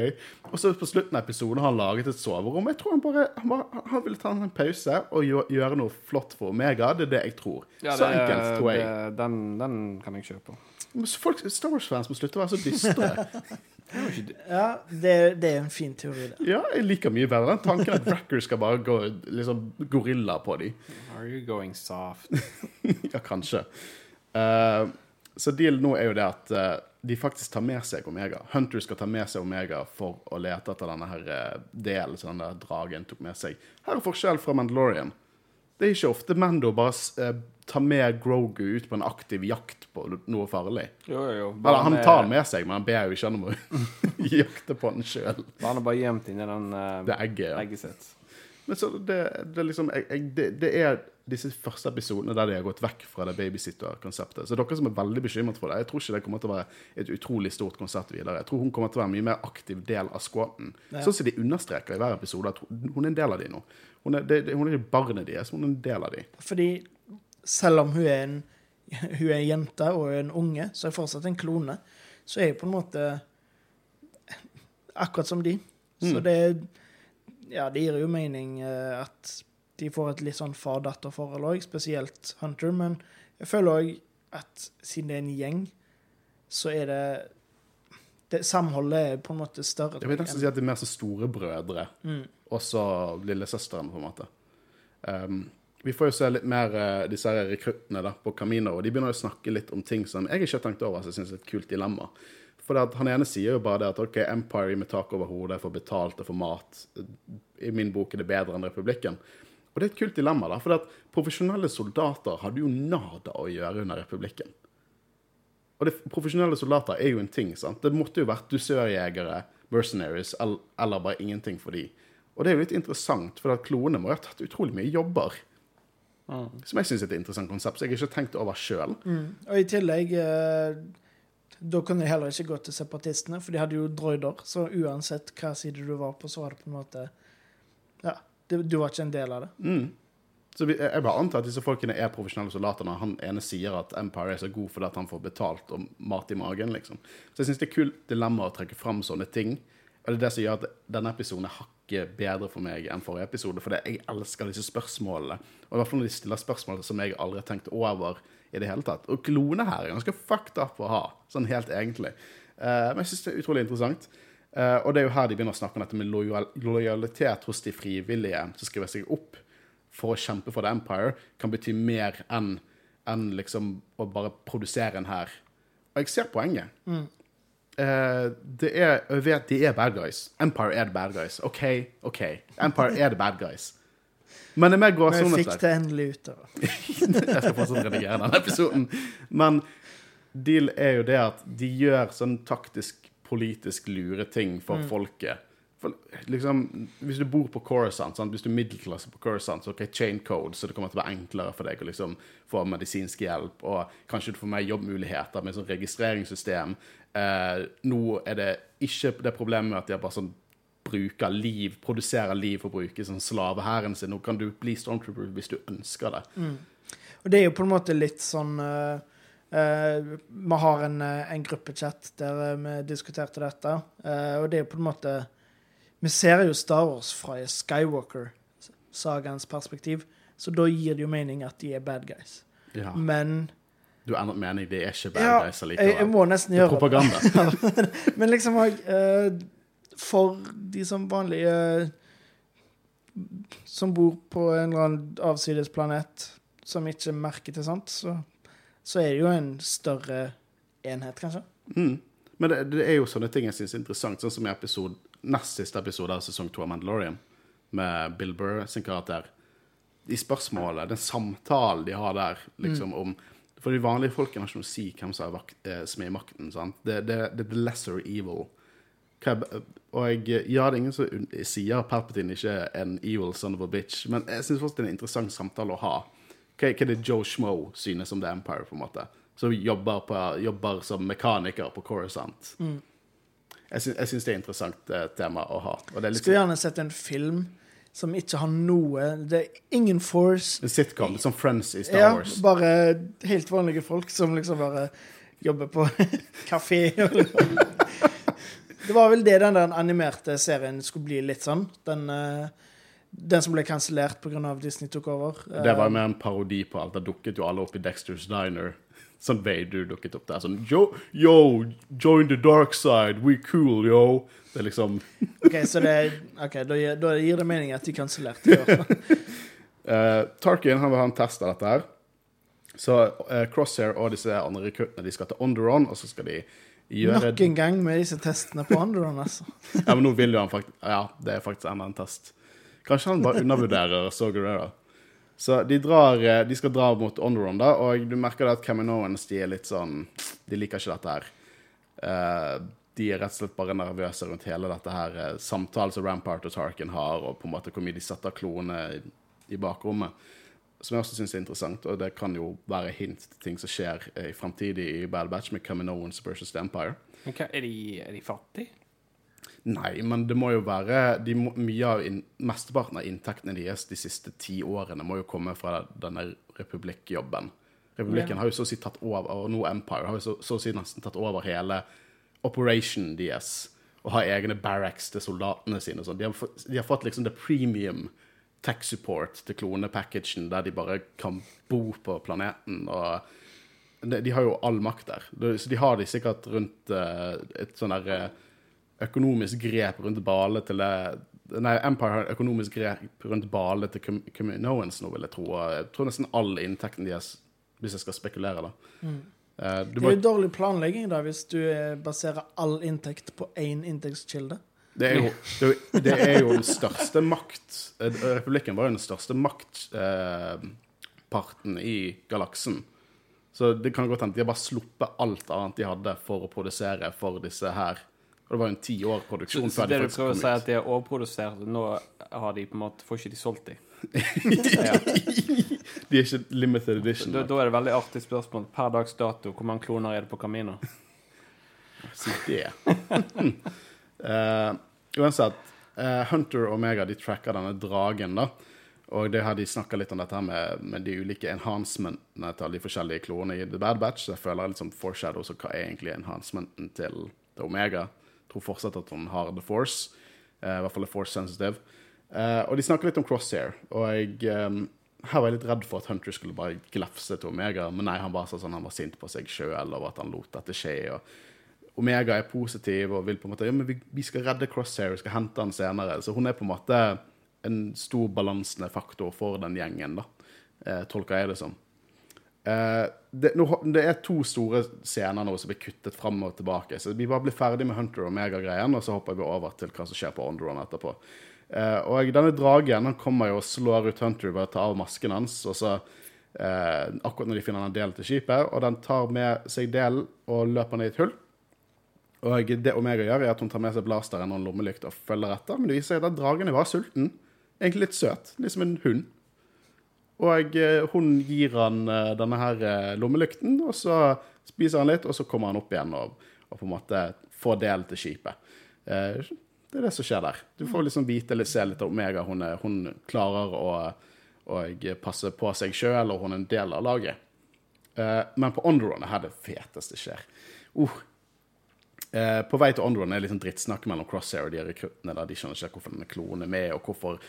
Speaker 1: Og så på slutten av episoden har han laget et soverom. Jeg tror han bare Han, bare, han ville ta en pause og gjøre, gjøre noe flott for Omega. Det er det jeg tror.
Speaker 3: Ja,
Speaker 1: så enkelt tror jeg.
Speaker 3: det- Den, den kan jeg kjøpe.
Speaker 1: Men så Folk, Star Wars-fans må slutte å være så dystre. <laughs>
Speaker 2: Ja, det, det er en fin teori, det.
Speaker 1: Ja, jeg liker mye bedre den tanken at Wrecker skal bare gå liksom gorilla på dem.
Speaker 3: Are you going soft? <laughs>
Speaker 1: Ja, kanskje. Uh, så deal nå er jo det at uh, de faktisk tar med seg Omega. Hunter skal ta med seg Omega for å lete etter denne her uh, delen som den der dragen tok med seg. Her er forskjell fra Mandalorian. Det er ikke ofte Mando bare eh, tar med Grogu ut på en aktiv jakt på noe farlig.
Speaker 3: Jo, jo, jo.
Speaker 1: Eller, han tar den med seg, men han ber jo ikke han om å <laughs> jakte på den sjøl.
Speaker 3: Han er bare gjemt inni den uh,
Speaker 1: Det egget, ja.
Speaker 3: egget sitt.
Speaker 1: Men så det, det, liksom, jeg, jeg, det, det er disse første episodene der de har gått vekk fra det babysitter-konseptet. Så dere som er veldig bekymret for det, jeg tror ikke det kommer til å være et utrolig stort konsert videre. Jeg tror hun kommer til å være en mye mer aktiv del av squaten.
Speaker 2: Ja.
Speaker 1: Sånn som de understreker i hver episode, at hun er en del av de nå. Hun er, det, hun er ikke barnet deres, hun er en del av dem.
Speaker 2: Fordi selv om hun er en, <laughs> hun er jente og en unge, så er hun fortsatt en klone. Så er hun på en måte akkurat som de. Så
Speaker 1: Mm.
Speaker 2: det Ja, det gir jo mening eh, at de får et litt sånn far-datter-forhold òg, spesielt Hunter. Men jeg føler òg at siden det er en gjeng, så er det, det Samholdet er på en måte større.
Speaker 1: Jeg vil nesten si at de er mer som storebrødre.
Speaker 2: Mm.
Speaker 1: Og så lillesøsteren, på en måte. Um, vi får jo se litt mer uh, disse her rekruttene da, på Camino, og de begynner å snakke litt om ting som jeg ikke har tenkt over, så jeg syns er et kult dilemma. For det han ene sier jo bare det at OK, Empire med tak over hodet, får betalt og får mat. I min bok er det bedre enn Republikken. Og det er et kult dilemma, da, for det at profesjonelle soldater hadde jo nada å gjøre under Republikken. Og det, profesjonelle soldater er jo en ting. sant? Det måtte jo vært dusørjegere, mercenaries, el- eller bare ingenting for de. Og det er jo litt interessant, for at klonene må jo ha tatt utrolig mye jobber. Som jeg syns er et interessant konsept, så jeg har ikke tenkt over sjøl.
Speaker 2: Og i tillegg eh, Da kunne de heller ikke gå til separatistene, for de hadde jo droider. Så uansett hva side du var på, så var det på en måte Ja, du, du var ikke en del av det.
Speaker 1: Mm. Så jeg bare antar at disse folkene er profesjonelle soldater når han ene sier at Empire er så god fordi at han får betalt og mat i magen, liksom. Så jeg syns det er kult dilemma å trekke fram sånne ting. Og det er det som gjør at denne episoden er hakket bedre for meg enn forrige episode. For jeg elsker disse spørsmålene. Og i hvert fall når de stiller spørsmål som jeg aldri har tenkt over i det hele tatt. Og klone her er ganske fucked up å ha, sånn helt egentlig. Eh, men jeg syns det er utrolig interessant. Eh, og det er jo her de begynner å snakke om dette med lojal lojalitet hos de frivillige som skriver seg opp for å kjempe for The Empire, kan bety mer enn enn liksom å bare produsere en her. Og jeg ser poenget. Eh, det er, jeg vet de er bad guys. Empire er the bad guys. OK, OK. Empire er the bad guys. Men det er mer
Speaker 2: Men jeg
Speaker 1: gråsoner
Speaker 2: fikk det endelig ut. av <laughs>
Speaker 1: jeg skal fortsatt redigere denne episoden. Men deal er jo det at de gjør sånn taktisk, politisk lure ting for folket. For, liksom, hvis du bor på Coruscant, sant? hvis du er middelklasse på Coruscant, så ok, chain code, så det kommer til å være enklere for deg å liksom, få medisinsk hjelp, og kanskje du får mer jobbmuligheter med sånn registreringssystem. Eh, nå er det ikke det problemet at de bare sånn bruker liv, produserer liv for å bruke sånn slavehæren sin. Nå kan du bli stormtrooper hvis du ønsker det.
Speaker 2: Og det er jo på en måte litt sånn uh Vi har en, eh, en gruppechat der vi diskuterte dette, Uh, og det er på en måte Vi ser jo Star Wars fra Skywalker-sagaens perspektiv, så da gir det jo mening at de er bad guys.
Speaker 1: Ja.
Speaker 2: Men
Speaker 1: Du har endret mening, de er ikke bad
Speaker 2: ja,
Speaker 1: guys
Speaker 2: jeg, jeg må nesten
Speaker 1: er
Speaker 2: gjøre det.
Speaker 1: propaganda. <laughs>
Speaker 2: Men liksom òg For de som vanlige Som bor på en eller annen avsides planet som ikke merker til sånt, så, så er det jo en større enhet, kanskje.
Speaker 1: Mm. Men det, det er jo sånne ting jeg syns er interessant, sånn som i episode, nest siste episode av sesong to av Mandalorian, med Bill Burr sin karakter. De spørsmålene, den samtalen de har der, liksom om For de vanlige folkene har ikke noe å si hvem eh, som er i makten. sant? Det, det, det er the lesser evil. Er, og jeg, ja, det er ingen som sier at Palpatine ikke er en evil son of a bitch, men jeg syns det er en interessant samtale å ha. Hva, hva det Joe Schmo synes om The Empire, på en måte? Som jobber, på, jobber som mekaniker på Coruscant. Jeg syns, syns det er et interessant eh, tema å ha. Og det er litt
Speaker 2: Skulle gjerne sett en film som ikke har noe Det er ingen force.
Speaker 1: en sitcom, som Friends i Star
Speaker 2: Ja,
Speaker 1: Wars.
Speaker 2: bare helt vanlige folk som liksom bare jobber på <laughs> kafé. Det var vel det den der animerte serien skulle bli litt sånn. Den, eh, Den som ble kansellert pga. Disney tok over.
Speaker 1: Det var jo mer en parodi på alt. Da dukket jo alle opp i Dexter's Diner. Sånn Vader dukket opp der. Sånn yo, yo, join the dark side, we cool, yo. Det er liksom <laughs>
Speaker 2: OK, så det ok, da, gir, da gir det mening at de kansellerte. <laughs>
Speaker 1: Eh, Tarkin han vil ha en test av dette her. Så uh, Crosshair og disse andre rekruttene de skal til Onderon, og så skal de gjøre
Speaker 2: Nok en gang med disse testene på Underon, altså.
Speaker 1: Ja, men nå vil jo han faktisk Ja, det er faktisk enda en test. Kanskje han bare undervurderer Saw Gerrera. Så de, drar, eh, de skal dra mot Onderon, da, og du merker da at Caminoans de er litt sånn De liker ikke dette her. Uh, de er rett og slett bare nervøse rundt hele dette her eh, samtalen som Rampart og Tarkin har, og på en måte hvor mye de setter kloene i, i bakrommet. Som jeg også syns er interessant, og det kan jo være hint til ting som skjer i framtidig i Bad Batch med Caminoans versus The Empire.
Speaker 3: Hva, er, de, er de fattige?
Speaker 1: Nei, men det må jo være de må, Mye av in, Mesteparten av inntektene deres de siste ti årene må jo komme fra denne republikkjobben. Republikken
Speaker 2: Ja.
Speaker 1: har jo så å si tatt over, og nå Empire har jo så, så å si nesten tatt over hele operation deres. Og har egne barracks til soldatene sine. og sånn. De, har fått- de har fått liksom the premium tech support til klonepackagen, der de bare kan bo på planeten. og de, de har jo all makt der. Så de har de sikkert rundt eh, et sånn derre eh, økonomisk grep rundt bale til Nei, Empire har økonomisk grep rundt bale til Com- Cominoans nå, vil jeg tro. Jeg tror nesten all inntekten deres, hvis jeg skal spekulere, da. Eh, du
Speaker 2: Det er jo dårlig planlegging da, hvis du eh, baserer all inntekt på én inntektskilde.
Speaker 1: det, er jo, det, er jo, den største makt eh, Republikken var jo den største maktparten i galaksen. Så det kan godt hende de har bare sluppet alt annet de hadde for å produsere for disse her. Og det var jo en
Speaker 3: tiår
Speaker 1: produksjon
Speaker 3: så det du prøver å si, at de har overprodusert, nå har de på en måte, får ikke de solgt de? ja. <laughs>
Speaker 1: De er ikke limited edition.
Speaker 3: da, da er det veldig artig spørsmål. Per dags dato, hvor mange kloner er det på Camino? <laughs>
Speaker 1: Si det. uh, <laughs> uansett, uh, Hunter og Omega de tracker denne dragen, da. Og det har de snakka litt om dette her med, med de ulike enhancementene til de forskjellige klonene i The Bad Batch. Så jeg føler litt som foreshadows og hva er egentlig enhancementen til, til Omega? Tror fortsatt at hun har The Force. eh, I hvert fall er Force sensitive. Eh, og de snakker litt om Crosshair. Og jeg, eh, her var jeg litt redd for at Hunter skulle bare glefse til Omega, men nei, han var sånn, han var sint på seg sjøl over at han lot dette skje. og Omega er positiv og vil på en måte Ja, men vi, vi skal redde Crosshair, vi skal hente han senere. Så hun er på en måte en stor balansende faktor for den gjengen, da. Eh, tolker jeg det som. Eh, det, nå, det er to store scener nå som blir kuttet fram og tilbake. Så vi bare blir ferdig med Hunter og Omega-greien, og så hopper vi over til hva som skjer på Onderon etterpå. Eh, og denne dragen han kommer jo og slår ut Hunter ved å ta av masken hans, og så eh, akkurat når de finner den delen til skipet, og den tar med seg delen og løper ned i et hull. Og det Omega gjør, er at hun tar med seg blasteren og en lommelykt og følger etter. Men det viser seg at den dragen er bare sulten. Egentlig litt søt. Litt som en hund. Og eh, hun gir han eh, denne her eh, lommelykten, og så spiser han litt, og så kommer han opp igjen og, og på en måte får del til skipet. Det er det som skjer der. Du får liksom vite eller se litt av Omega. Hun, er, hun klarer å, å passe på seg sjøl, og hun er en del av laget. Men på Onderon er det feteste skjer. Uh, på vei til Onderon er det liksom drittsnakk mellom Crosshair og de rekruttene. De skjønner ikke hvorfor denne klonen er med, og hvorfor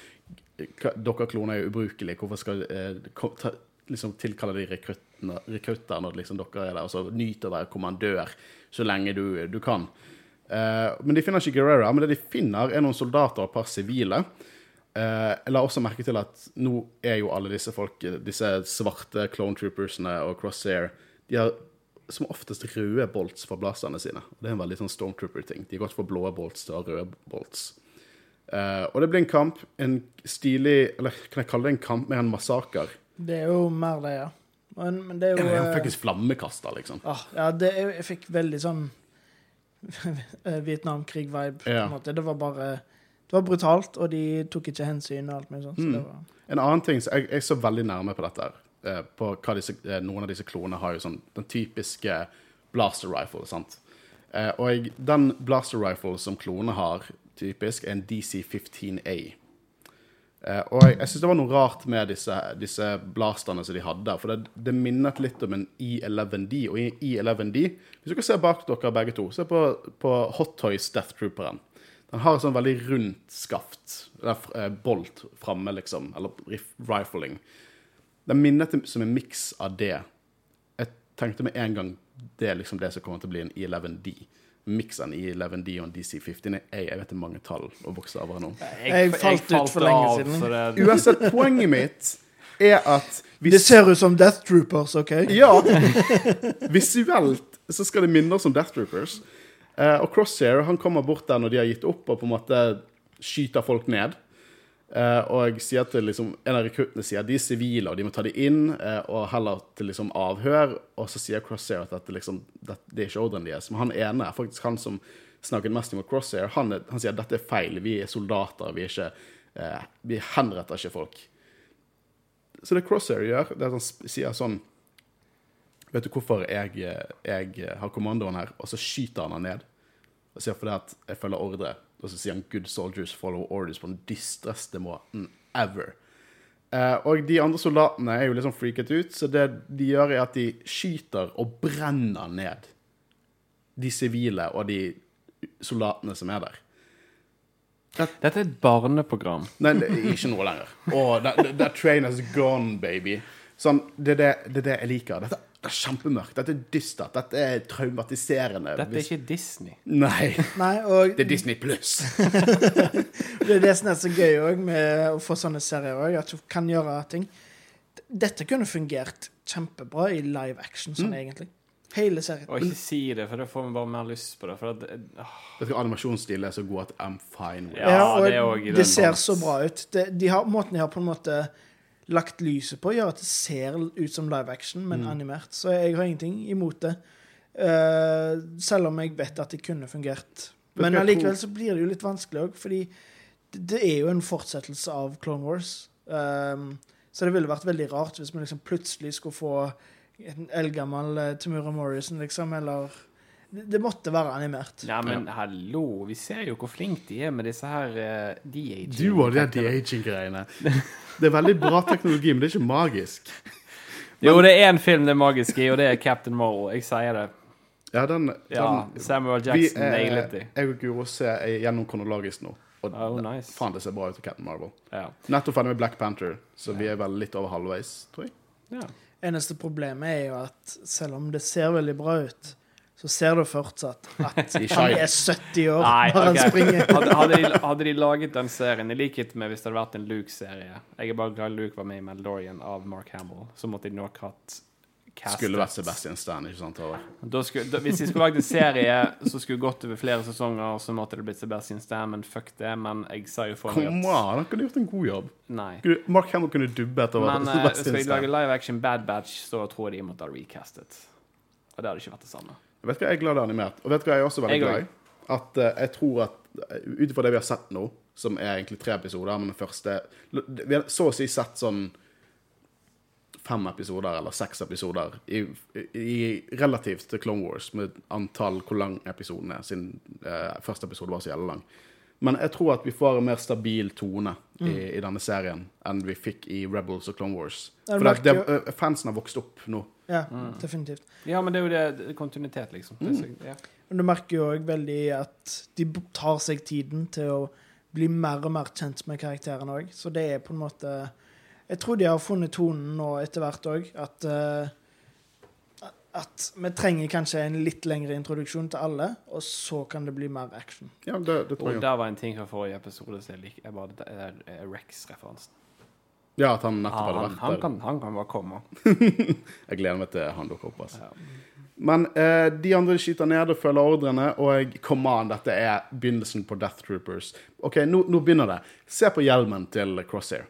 Speaker 1: dere kloner er ubrukelige. Hvorfor skal eh, liksom tilkalle de rekrutter når liksom dere er der, og så nyter være kommandør så lenge du, du kan. Eh, men de finner ikke Guerrera. Men det de finner, er noen soldater og et par sivile. Eh, jeg la også merke til at nå er jo alle disse folk, disse svarte clone troopersene og Crosshair, de har som oftest røde bolts for blazerne sine. Det er en veldig sånn Stormtrooper-ting. De har gått fra blå bolts til røde bolts. Eh, og det blir en kamp, en stilig Eller kan jeg kalle det en kamp med en massaker?
Speaker 2: Det er jo mer det, ja. Men, men det er jo
Speaker 1: ja, er
Speaker 2: eh,
Speaker 1: flammekaster, liksom.
Speaker 2: ah, Ja, det, jeg, jeg fikk veldig sånn eh, Vietnamkrig-vibe. på
Speaker 1: Ja.
Speaker 2: en måte. Det var bare Det var brutalt, og de tok ikke hensyn og alt mulig sånt. Så
Speaker 1: Mm.
Speaker 2: det var
Speaker 1: En annen ting, jeg, jeg så veldig nærme på dette. her, På hva disse, Noen av disse klonene har jo sånn den typiske blaster rifle. sant? Og jeg, den blaster rifle som klonene har, typisk, en DC-15A. Eh, og jeg, jeg syns det var noe rart med disse, disse blasterne som de hadde. For det, det minnet litt om en E11D. Og i E11D Hvis dere ser bak dere begge to, se på, på Hot Toys Death Trooperen. Den har et sånn veldig rundt skaft. Eh, bolt framme, liksom. Eller rifling. Den minnet som en miks av det. Jeg tenkte med en gang det er liksom det som kommer til å bli en E11D. Miksen i Leven D og DC15 jeg, jeg vet det er mange tall og bokstaver nå.
Speaker 2: Jeg falt ut for lenge
Speaker 3: av,
Speaker 2: siden.
Speaker 1: Uansett, poenget mitt er at hvis,
Speaker 2: Det ser ut som Death Troopers, OK?
Speaker 1: Ja! Visuelt så skal det minne oss om Death Troopers. Eh, og Crosshair han kommer bort der når de har gitt opp, og på en måte skyter folk ned. Eh, og sier til liksom, en av rekruttene sier at de er sivile, og de må ta dem inn, uh, og heller til liksom avhør. Og så sier Crosshair at dette, liksom, det, det er ikke ordren deres. Men han ene er faktisk han som snakket mest om Crosshair. Han, er, han sier at dette er feil, vi er soldater, vi er ikke uh, Vi henretter ikke folk. Så det Crosshair gjør, det er at han sier sånn Vet du hvorfor jeg, jeg har kommandoen her? Og så skyter han han ned. Og sier fordi at jeg følger ordre. Og så sier han 'good soldiers follow orders' på den distreste måten ever. Eh, og de andre soldatene er jo liksom freaket ut, så det de gjør, er at de skyter og brenner ned de sivile og de soldatene som er der.
Speaker 3: Dette er et barneprogram.
Speaker 1: Nei, det er ikke noe lenger. Oh, that, that train has gone, baby. Sånn, det, er det, det det jeg liker. Dette det er kjempemørkt. Dette er dystert. Dette er traumatiserende.
Speaker 3: Dette er ikke Disney.
Speaker 1: Nei.
Speaker 2: Nei, og
Speaker 1: Det er Disney pluss. <laughs>
Speaker 2: det er det som er så gøy òg med å få sånne serier òg, at du kan gjøre ting. Dette kunne fungert kjempebra i live action, sånn egentlig. Hele serien.
Speaker 3: Og ikke si det, for da får vi bare mer lyst på det. For at, åh,
Speaker 1: Vet du Animasjonsstilen er så god at I'm fine with it.
Speaker 3: Ja,
Speaker 2: og
Speaker 3: det er
Speaker 2: det ser så bra ut. Det, de har, måten de har på en måte lagt lyset på, gjør at det ser ut som live action, men
Speaker 1: Mm.
Speaker 2: animert. Så jeg har ingenting imot det. Uh, selv om jeg vet at det kunne fungert. Men allikevel så blir det jo litt vanskelig òg, fordi det, er jo en fortsettelse av Clone Wars. Um, så det ville vært veldig rart hvis vi liksom plutselig skulle få en eldgammel uh, Tamura Morrison, liksom, eller det, måtte være animert.
Speaker 3: Ja, men hallo, vi ser jo hvor flink de er med disse her uh, de-aging.
Speaker 1: Du og de de-aging-greiene. Det er veldig bra teknologi, men det er ikke magisk. <laughs>
Speaker 3: Jo, det er en film det er magisk i, og det er Captain Marvel. Jeg sier det.
Speaker 1: Ja, den,
Speaker 3: Ja,
Speaker 1: den
Speaker 3: Samuel
Speaker 1: vi,
Speaker 3: Jackson
Speaker 1: eh,
Speaker 3: nailet det.
Speaker 1: Jeg og Guro ser gjennom kronologisk nå. Og
Speaker 3: Oh, nice.
Speaker 1: faen, det ser bra ut av Captain Marvel.
Speaker 3: Ja.
Speaker 1: Nettopp ferdig med Black Panther, så vi er vel litt over halvveis, tror jeg.
Speaker 3: ja.
Speaker 2: Eneste problemet er jo at selv om det ser veldig bra ut, så ser du fortsatt at <laughs> han er 70 år
Speaker 3: Nei,
Speaker 2: når han
Speaker 3: ok.
Speaker 2: springer.
Speaker 3: Hadde, hadde, de, hadde de laget den serien, i likhet med hvis det hadde vært en Luke-serie Jeg er bare glad Luke var med i Mandalorian av Mark Hamill. Så måtte de nok hatt castet.
Speaker 1: Skulle vært Sebastian Stan, ikke sant?
Speaker 3: Da skulle, da, hvis de skulle lagd en serie som skulle gått over flere sesonger, så måtte det blitt Sebastian Stan, men fuck det. Men jeg sa jo for meg
Speaker 1: Kom an, han kunne gjort en god jobb.
Speaker 3: Nei.
Speaker 1: Mark Hamill kunne dubbet etter
Speaker 3: Men eh, skal
Speaker 1: Sebastian
Speaker 3: de lage live action Bad Batch, så tror jeg de måtte ha recastet. Og det hadde ikke vært det samme.
Speaker 1: Vet du hva, jeg er glad det er animert. Og vet du hva, jeg er også veldig
Speaker 3: Jeg
Speaker 1: glad i? At uh, jeg tror at eh, ut ifra det vi har sett nå, som er egentlig tre episoder, men den første Vi har så å si sett sånn fem episoder eller seks episoder i, i relativt til Clone Wars, med antall hvor lang episoden er, siden uh, første episode var så jævlig lang. Men jeg tror at vi får en mer stabil tone i, i denne serien enn vi fikk i Rebels og Clone Wars. For det, det, eh, fansen har vokst opp nå.
Speaker 2: Ja,
Speaker 3: Mm.
Speaker 2: definitivt.
Speaker 3: Ja, men det er jo det, det kontinuitet, liksom. Det er så, ja.
Speaker 2: Men du merker jo òg veldig at de tar seg tiden til å bli mer og mer kjent med karakterene òg. Så det er på en måte Jeg tror de har funnet tonen nå etter hvert òg. At, uh, at vi trenger kanskje en litt lengre introduksjon til alle, og så kan det bli mer action.
Speaker 1: Ja, det, det tror
Speaker 3: Og der var en ting fra forrige episode som jeg liker. Jeg det er, er Rex-referansen.
Speaker 1: Ja, at han nettopp hadde
Speaker 3: Han,
Speaker 1: vært
Speaker 3: han,
Speaker 1: der.
Speaker 3: kan, han kan bare komme. <laughs>
Speaker 1: Jeg gleder meg til han dukker opp. Altså.
Speaker 3: Ja.
Speaker 1: Men eh, de andre skyter ned og følger ordrene, og jeg, come on, dette er begynnelsen på Death Troopers. OK, nå, nå begynner det. Se på hjelmen til Crosshair.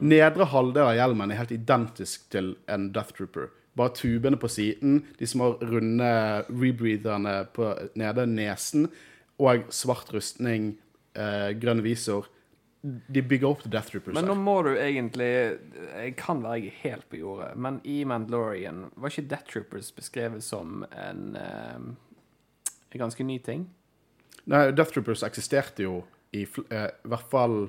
Speaker 1: Nedre halvdel av hjelmen er helt identisk til en Death Trooper. Bare tubene på siden, de små runde rebreatherne på nede, nesen, og svart rustning, eh, grønn visor. De bygger opp til Death Troopers.
Speaker 3: Men nå må du egentlig Jeg kan være helt på jordet, men i Mandalorian var ikke Death Troopers beskrevet som en, eh, en ganske ny ting?
Speaker 1: Nei, Death Troopers eksisterte jo i, eh, i hvert fall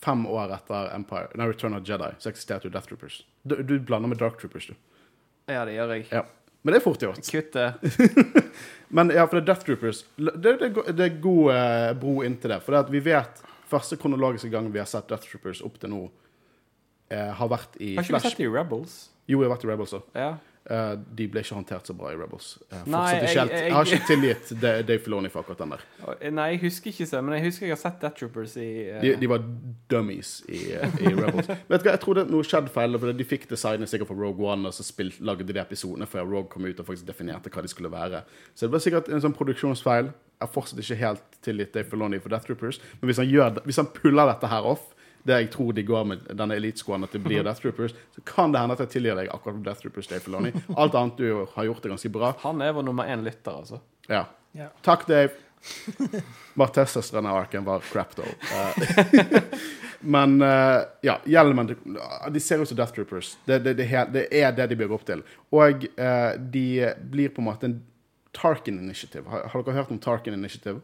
Speaker 1: fem år etter Empire, nei, Return of Jedi. Så eksisterte jo Death Troopers. Du, du blander med Dark Troopers, du.
Speaker 3: Ja, det gjør jeg.
Speaker 1: Ja. Men det er fort gjort.
Speaker 3: Kutt det. <laughs>
Speaker 1: Men ja, for det er Death Troopers. Det, det, det er god eh, bro inntil det. For det at vi vet første kronologiske gang vi har sett Death Troopers opp til nå, eh, har vært i
Speaker 3: Har ikke vi sett det i Rebels?
Speaker 1: Jo, vi har vært i Rebels òg.
Speaker 3: Ja.
Speaker 1: Eh, de ble ikke håndtert så bra i Rebels. Eh,
Speaker 3: Nei,
Speaker 1: fortsatt ikke
Speaker 3: jeg-
Speaker 1: helt, jeg, har ikke tilgitt Da- Dave Filoni for akkurat den der.
Speaker 3: Nei, jeg husker ikke så, men jeg husker jeg har sett Death Troopers i eh,
Speaker 1: De, de var dummies i, eh, i Rebels. <laughs> Vet du hva, Jeg tror det er noe skjedde feil. For de fikk designet sikkert for Rogue One, og så spilt, lagde de episodene før Rogue kom ut og faktisk definerte hva de skulle være. Så det var sikkert en sånn produksjonsfeil. Har fortsatt ikke helt tilgitt Dave Filoni for Death Troopers. Men hvis han, gjør, hvis han puller dette her off, det jeg tror de går med denne eliteskoen, at det blir <laughs> Death Troopers, så kan det hende at jeg tilgir deg akkurat for Death Troopers, Dave Filoni. Alt annet du har gjort, er ganske bra.
Speaker 3: Han er vår nummer én lytter, altså.
Speaker 1: Ja.
Speaker 2: Yeah.
Speaker 1: Takk, Dave. <laughs> Martez-søstrene av Arken var crap, though. Eh, <laughs> men uh, ja, hjelmen De ser ut som Death Troopers. Det, det, det, det er det de bygger opp til. Og uh, de blir på en måte en Tarkin Initiative. Har, har dere hørt om Tarkin Initiative?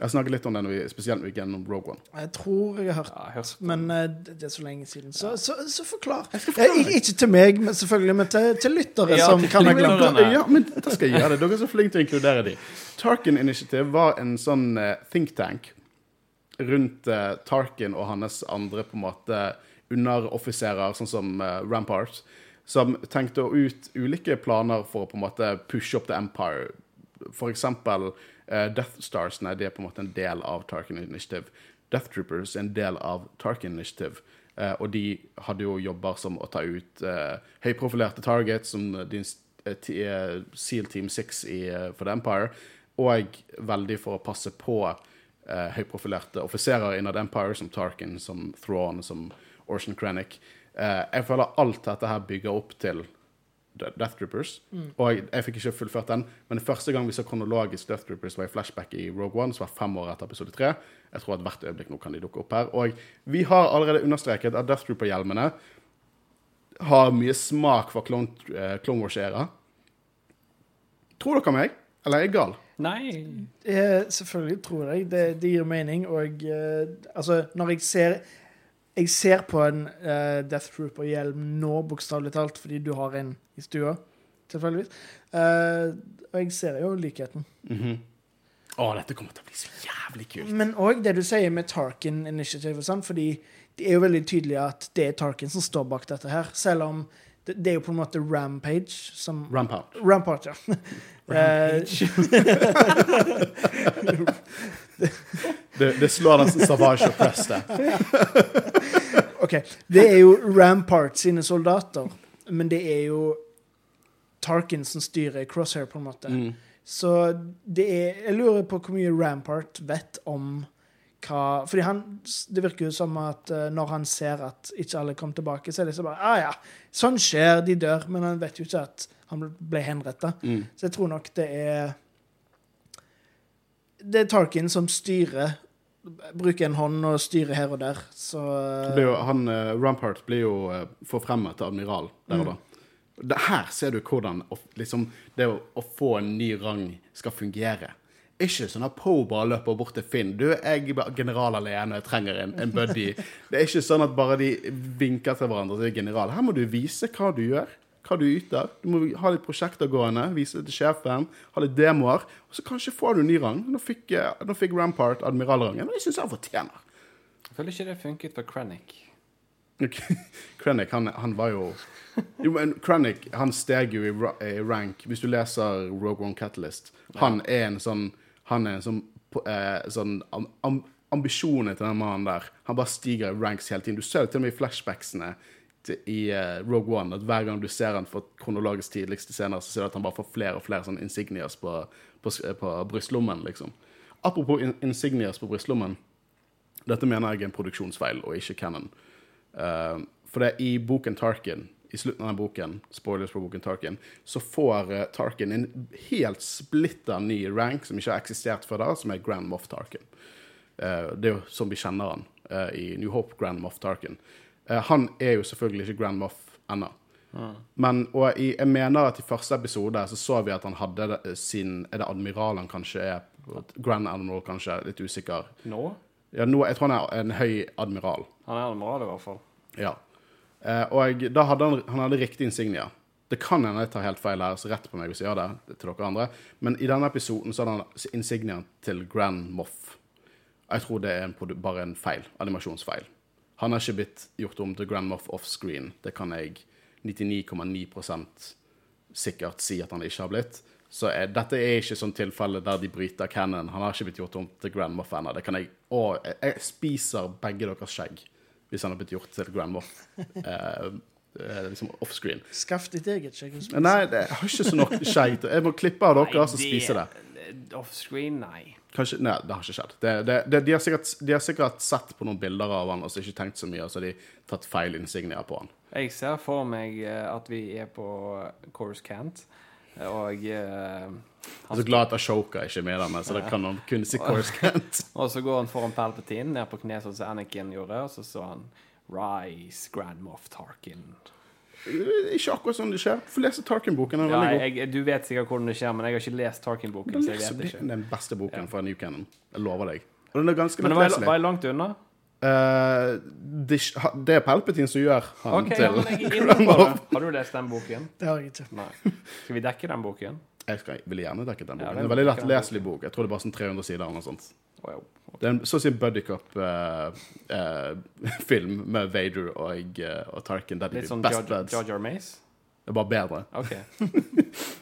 Speaker 1: Jeg snakket litt om det spesielt gjennom Rogue One.
Speaker 2: Jeg tror jeg har hørt
Speaker 3: Ja, jeg har
Speaker 2: Men eh, det er så lenge siden. Så, så, så forklar. Eh, ikke- ikke til meg, men selvfølgelig, men til, til lyttere
Speaker 3: Ja,
Speaker 2: som
Speaker 3: til
Speaker 2: kan ha glemt det.
Speaker 1: Ja, men da skal jeg gjøre det. Dere er så flinke til å inkludere de. Tarkin Initiative var en sånn eh, think tank rundt uh, Tarkin og hans andre på en måte underoffiserer, sånn som uh, Rampart, som tenkte ut ulike planer for å på en måte pushe opp The Empire. For eksempel Death Death nei, det er på en måte en del av Tarkin Initiative. Death Troopers er en del av Tarkin Initiative. Eh, og de hadde jo jobber som å ta ut eh, høyprofilerte targets, som din eh, eh, Seal Team 6 i, eh, for The Empire, og veldig for å passe på eh, høyprofilerte offiserer innad Empire, som Tarkin, som Thrawn, som Orson Krennic. Eh, jeg føler alt dette her bygger opp til Death Troopers. Og jeg, jeg fikk ikke fullført den, men første gang vi så kronologisk Death Troopers, var i flashback i Rogue One, som var fem år etter episode tre. Jeg tror at hvert øyeblikk nå kan de dukke opp her. Og vi har allerede understreket at Death Trooper-hjelmene har mye smak for Clone, uh, Clone Wars-æra. Tror dere meg? Eller er jeg gal?
Speaker 3: Nei.
Speaker 2: Eh, selvfølgelig tror jeg det, det gir mening. Og eh, altså, når jeg ser Jeg ser på en uh, Death Trooper-hjelm nå, bokstavelig talt, fordi du har en i stua, tilfeldigvis. Uh, og jeg ser jo likheten.
Speaker 1: Å, dette kommer til å bli så jævlig kult.
Speaker 2: Men òg det du sier med Tarkin Initiative, og sånn, fordi det er jo veldig tydelig at det er Tarkin som står bak dette her. Selv om det, er jo på en måte Rampage som
Speaker 1: Rampart.
Speaker 2: Rampart, ja. Eh, <laughs> <laughs> <laughs>
Speaker 1: Det, det slår nesten Savage og Press, det. <laughs>
Speaker 2: OK. Det er jo Rampart sine soldater, men det er jo Tarkin som styrer Crosshair, på en måte.
Speaker 1: Mm.
Speaker 2: Så det er Jeg lurer på hvor mye Rampart vet om hva Fordi han Det virker jo som at eh, når han ser at ikke alle kom tilbake, så er det liksom bare Ah ja, sånn skjer, de dør. Men han vet jo ikke at han ble henretta.
Speaker 1: Mm.
Speaker 2: Så jeg tror nok det er Det er Tarkin som styrer. Bruker en hånd og styrer her og der. Så
Speaker 1: blir jo, han, eh, Rampart blir jo uh, forfremmet til admiral der og da. Det, her ser du hvordan liksom, det å, å få en ny rang skal fungere. Ikke sånn at Poe bare løper bort til Finn. Du, jeg er general alene, jeg trenger en, en buddy. <laughs> Det er ikke sånn at bare de vinker til hverandre og sier general. Her må du vise hva du gjør, hva du yter. Du må ha litt prosjekter gående, vise det til sjefen, ha litt demoer. Og så kanskje får du en ny rang. Nå fikk, eh, nå fikk Rampart admiralrangen, og det syns han fortjener.
Speaker 3: Jeg føler ikke det funket for Krennic. <laughs>
Speaker 1: Krennic, han, han var jo Jo, men Krennic, han steg jo i, i rank. Hvis du leser Rogue One Catalyst, han er en sånn Han er en sånn, eh, sånn am, am, Ambisjonen til den mannen der Han bare stiger i ranks hele tiden. Du ser det til og med i flashbacksene i eh, Rogue One, at hver gang du ser han for kronologisk tidligste scener, så ser du at han bare får flere og flere sånne insignias på, på, på brystlommen, liksom. Apropos in insignias på brystlommen. Dette mener jeg er en produksjonsfeil og ikke canon. Uh, for det er i boken Tarkin, i slutten av den boken, spoilers på boken Tarkin, så får eh, Tarkin en helt splitta ny rank som ikke har eksistert før da, som er Grand Moff Tarkin. Uh, det er jo som vi kjenner han eh, i New Hope, Grand Moff Tarkin. Eh, han er jo selvfølgelig ikke Grand Moff ennå. Men og i, jeg mener at i første episode så så vi at han hadde det- sin Er det admiral han kanskje er? Grand Admiral, kanskje? Litt usikker.
Speaker 3: Nå?
Speaker 1: Ja, nå, jeg tror han er en høy admiral.
Speaker 3: Han er admiral, i hvert fall.
Speaker 1: Ja. Eh, og da hadde han, han hadde riktig insignia. Det kan hende jeg tar helt feil her, så rett på meg hvis jeg gjør det. det til dere andre. Men i denne episoden så hadde han insigniaen til Grand Moff. Jeg tror det er en, bare en feil. Animasjonsfeil. Han har ikke blitt gjort om til Grand Moff offscreen. Det kan jeg 99,9% sikkert si at han ikke har blitt. Så er, dette er ikke sånn tilfelle der de bryter canon. Han har ikke blitt gjort om til Grand Moff ennå. Det kan jeg Å, jeg, jeg spiser begge deres skjegg hvis han har blitt gjort til Grand Moff. <laughs> Eh, eh, liksom offscreen.
Speaker 2: Skaff ditt eget skjegg. og spis.
Speaker 1: Nei, jeg har ikke så nok skjegg. Jeg må klippe av dere og så spise det.
Speaker 3: det. Offscreen, nei.
Speaker 1: Kanskje, nei, det har ikke skjedd. Det, det, det, de, har sikkert, de har sikkert sett på noen bilder av han og så ikke tenkt så mye, og så har de tatt feil insignier på han.
Speaker 3: Jeg ser for meg eh, at vi er på Course Cant, og
Speaker 1: uh, er så glad at Ashoka ikke er med der, så det kan han kun si <laughs> Coruscant.
Speaker 3: Og så går han foran Palpatine, ned på kne, sånn som Anakin gjorde, og så så han Rise, Grand Moff Tarkin.
Speaker 1: Ikke akkurat sånn det skjer. Få lese Tarkin-boken.
Speaker 3: Ja, jeg, du vet sikkert hvordan det skjer, men jeg har ikke lest Tarkin-boken, så jeg vet ikke.
Speaker 1: Det er den beste boken fra New Canon. Jeg lover deg. Og den er ganske
Speaker 3: Men det var, var jeg langt unna?
Speaker 1: Uh, det, det er Palpatine som gjør han
Speaker 3: okay,
Speaker 1: til
Speaker 3: jeg det. Har du lest den boken?
Speaker 2: Det har jeg ikke.
Speaker 3: Nei. Skal vi dekke den boken?
Speaker 1: Jeg skal, vil gjerne dekke den boken.
Speaker 3: Ja,
Speaker 1: det er en veldig
Speaker 3: lett leselig
Speaker 1: lettleselig bok. Jeg tror det er bare sånn 300 sider eller noe sånt.
Speaker 3: Å, ja.
Speaker 1: Det er en så å si buddy cup-film <laughs> med Vader og, uh, og Tarkin. Der de
Speaker 3: Litt sånn
Speaker 1: best buds.
Speaker 3: Jar Jar Mace?
Speaker 1: Det er bare bedre.
Speaker 3: Okay. <laughs>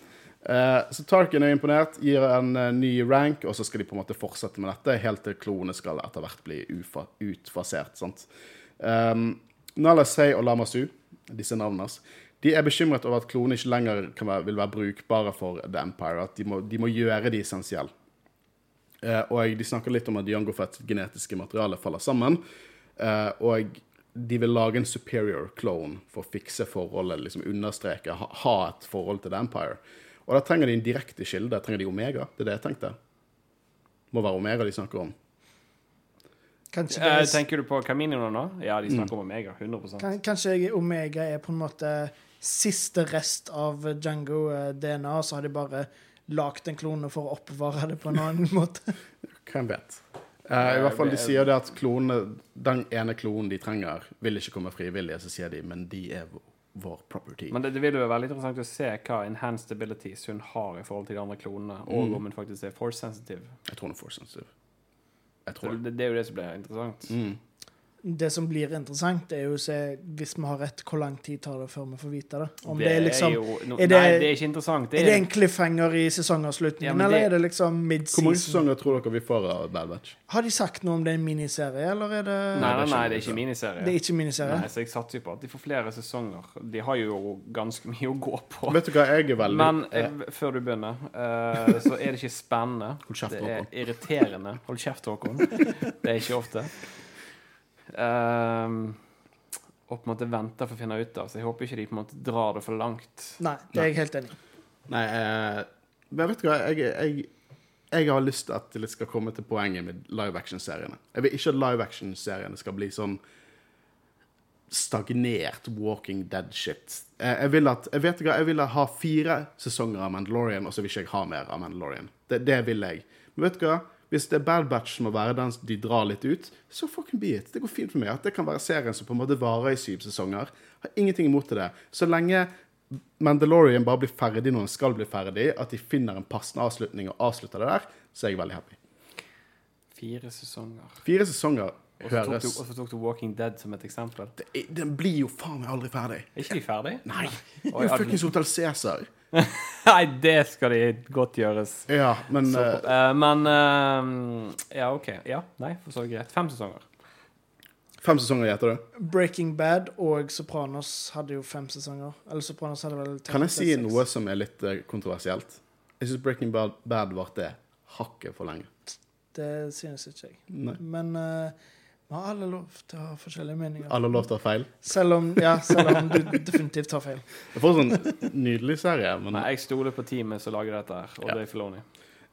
Speaker 1: Eh, så Tarkin er imponert, gir en eh, ny rank, og så skal de på en måte fortsette med dette helt til klonene skal etter hvert bli utfasert. sant? Um, Nala Say og Lamasu, disse navnene hans, de er bekymret over at klonene ikke lenger kan være, vil være brukbare for The Empire. At de må, de må gjøre de essensielle. Eh, og de snakker litt om at Jango Fett genetiske materiale faller sammen. eh, og de vil lage en superior clone for å fikse forholdet, liksom understreke, ha, ha et forhold til The Empire. Og da trenger de en direkte kilde. Trenger de Omega? Det er det jeg tenkte. Må være Omega de snakker om.
Speaker 2: Kanskje,
Speaker 3: Eh,
Speaker 2: det er,
Speaker 3: tenker du på Caminoene nå? Ja, de snakker om Omega. 100%
Speaker 2: kanskje Omega er på en måte siste rest av Django-DNA, så har de bare lagd en klone for å oppbevare det på en annen <laughs> måte.
Speaker 1: Hvem vet? Eh, I hvert fall, De sier det at klone, den ene klonen de trenger, vil ikke komme frivillig. Så sier de men de er vår- property.
Speaker 3: Men det, det vil jo være litt interessant å se hva enhanced abilities hun har i forhold til de andre klonene, og
Speaker 1: Mm.
Speaker 3: om hun faktisk er force sensitive.
Speaker 1: Jeg tror hun er force sensitive. Jeg tror det.
Speaker 3: det, det er jo det som blir interessant.
Speaker 1: Mm.
Speaker 2: Det som blir interessant, er jo å se, hvis vi har rett, hvor lang tid tar det før vi får vite det. Om det,
Speaker 3: Det
Speaker 2: er liksom
Speaker 3: jo no,
Speaker 2: er det-
Speaker 3: Nei, det er ikke interessant. Det
Speaker 2: Er
Speaker 3: er,
Speaker 2: det en cliffhanger i sesongavslutningen,
Speaker 3: Ja, men
Speaker 2: eller er det liksom
Speaker 1: Hvor mange sesonger tror dere vi får av Bad Batch?
Speaker 2: Har de sagt noe om det er en miniserie, eller er det
Speaker 3: nei, nei,
Speaker 1: det
Speaker 3: nei, det er ikke miniserie.
Speaker 2: Det er ikke miniserie?
Speaker 3: Nei, så jeg satser jo på at de får flere sesonger. De har jo ganske mye å gå på.
Speaker 1: Vet du hva, jeg er veldig
Speaker 3: Men eh, før du begynner, eh, så er det ikke spennende.
Speaker 1: Hold kjeft,
Speaker 3: Det er irriterende. Hold kjeft, Håkon. Det er ikke ofte. Ehm, og på en måte venter for å finne ut av, så jeg håper ikke de på en måte drar det for langt.
Speaker 2: Nei, det er jeg helt enig i.
Speaker 1: Nei, eh, men vet du hva, jeg, jeg, jeg har lyst til at det skal komme til poenget med live action-seriene. Jeg vil ikke at live action-seriene skal bli sånn stagnert Walking Dead-shit. Eh, jeg vil at, jeg vet ikke hva, jeg vil ha fire sesonger av Mandalorian, og så vil ikke jeg ha mer av Mandalorian. Det, det vil jeg. Men vet du hva? Hvis det er Bad Batch som må være den de drar litt ut, så fucking be it. Det går fint for meg. At det kan være serien som på en måte varer i syv sesonger. Har ingenting imot det. Så lenge Mandalorian bare blir ferdig når den skal bli ferdig, at de finner en passende avslutning og avslutter det der, så er jeg veldig happy.
Speaker 3: Fire sesonger.
Speaker 1: Fire sesonger høres
Speaker 3: du, og så tok du Walking Dead som et eksempel.
Speaker 1: det, Den blir jo faen meg aldri ferdig.
Speaker 3: Er ikke de ferdig?
Speaker 1: Nei. Det er jo fuckings Hotell Cæsar. <laughs>
Speaker 3: Nei, det skal de godt gjøres.
Speaker 1: Ja, men
Speaker 3: Så,
Speaker 1: eh,
Speaker 3: men uh, Ja, OK. Ja, nei, for så greit. Fem sesonger.
Speaker 1: fem sesonger gjetter du?
Speaker 2: Breaking Bad og Sopranos hadde jo fem sesonger. Eller Sopranos hadde vel
Speaker 1: Kan jeg si noe som er litt kontroversielt? Jeg syns Breaking Bad, Bad varte hakket for lenge.
Speaker 2: Det synes ikke jeg.
Speaker 1: Nei.
Speaker 2: Men eh, vi har alle lov til å ha forskjellige meninger.
Speaker 1: Alle har lov til å ha feil.
Speaker 2: Selv om, ja, selv om du definitivt tar feil.
Speaker 1: Det er fortsatt en nydelig serie, men
Speaker 3: Nei, jeg stoler på teamet som lager dette her, og
Speaker 1: Ja.
Speaker 3: Dave Filoni.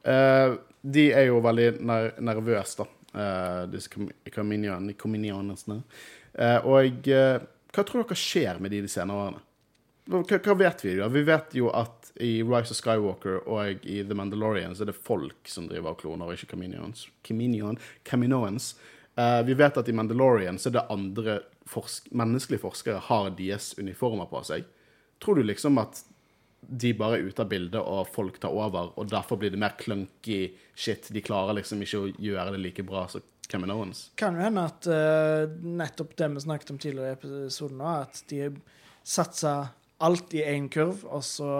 Speaker 1: Uh, de er jo veldig ner nervøse, da. Uh, disse Cominionsene. Uh, og uh, hva tror dere skjer med de de senere årene? Hva, hva vet vi? da? Vi vet jo at i Rise of Skywalker og i The Mandalorian så er det folk som driver og kloner, og ikke Caminions. Caminion, Caminoans. Eh, vi vet at i Mandalorian så er det andre forsk menneskelige forskere har deres uniformer på seg. tror du liksom at de bare er ute av bildet, og folk tar over, og derfor blir det mer clunky shit? De klarer liksom ikke å gjøre det like bra som Kevin Owens?
Speaker 2: Kan jo hende at uh, nettopp det vi snakket om tidligere i episoden, at de satser alt i én kurv, og så,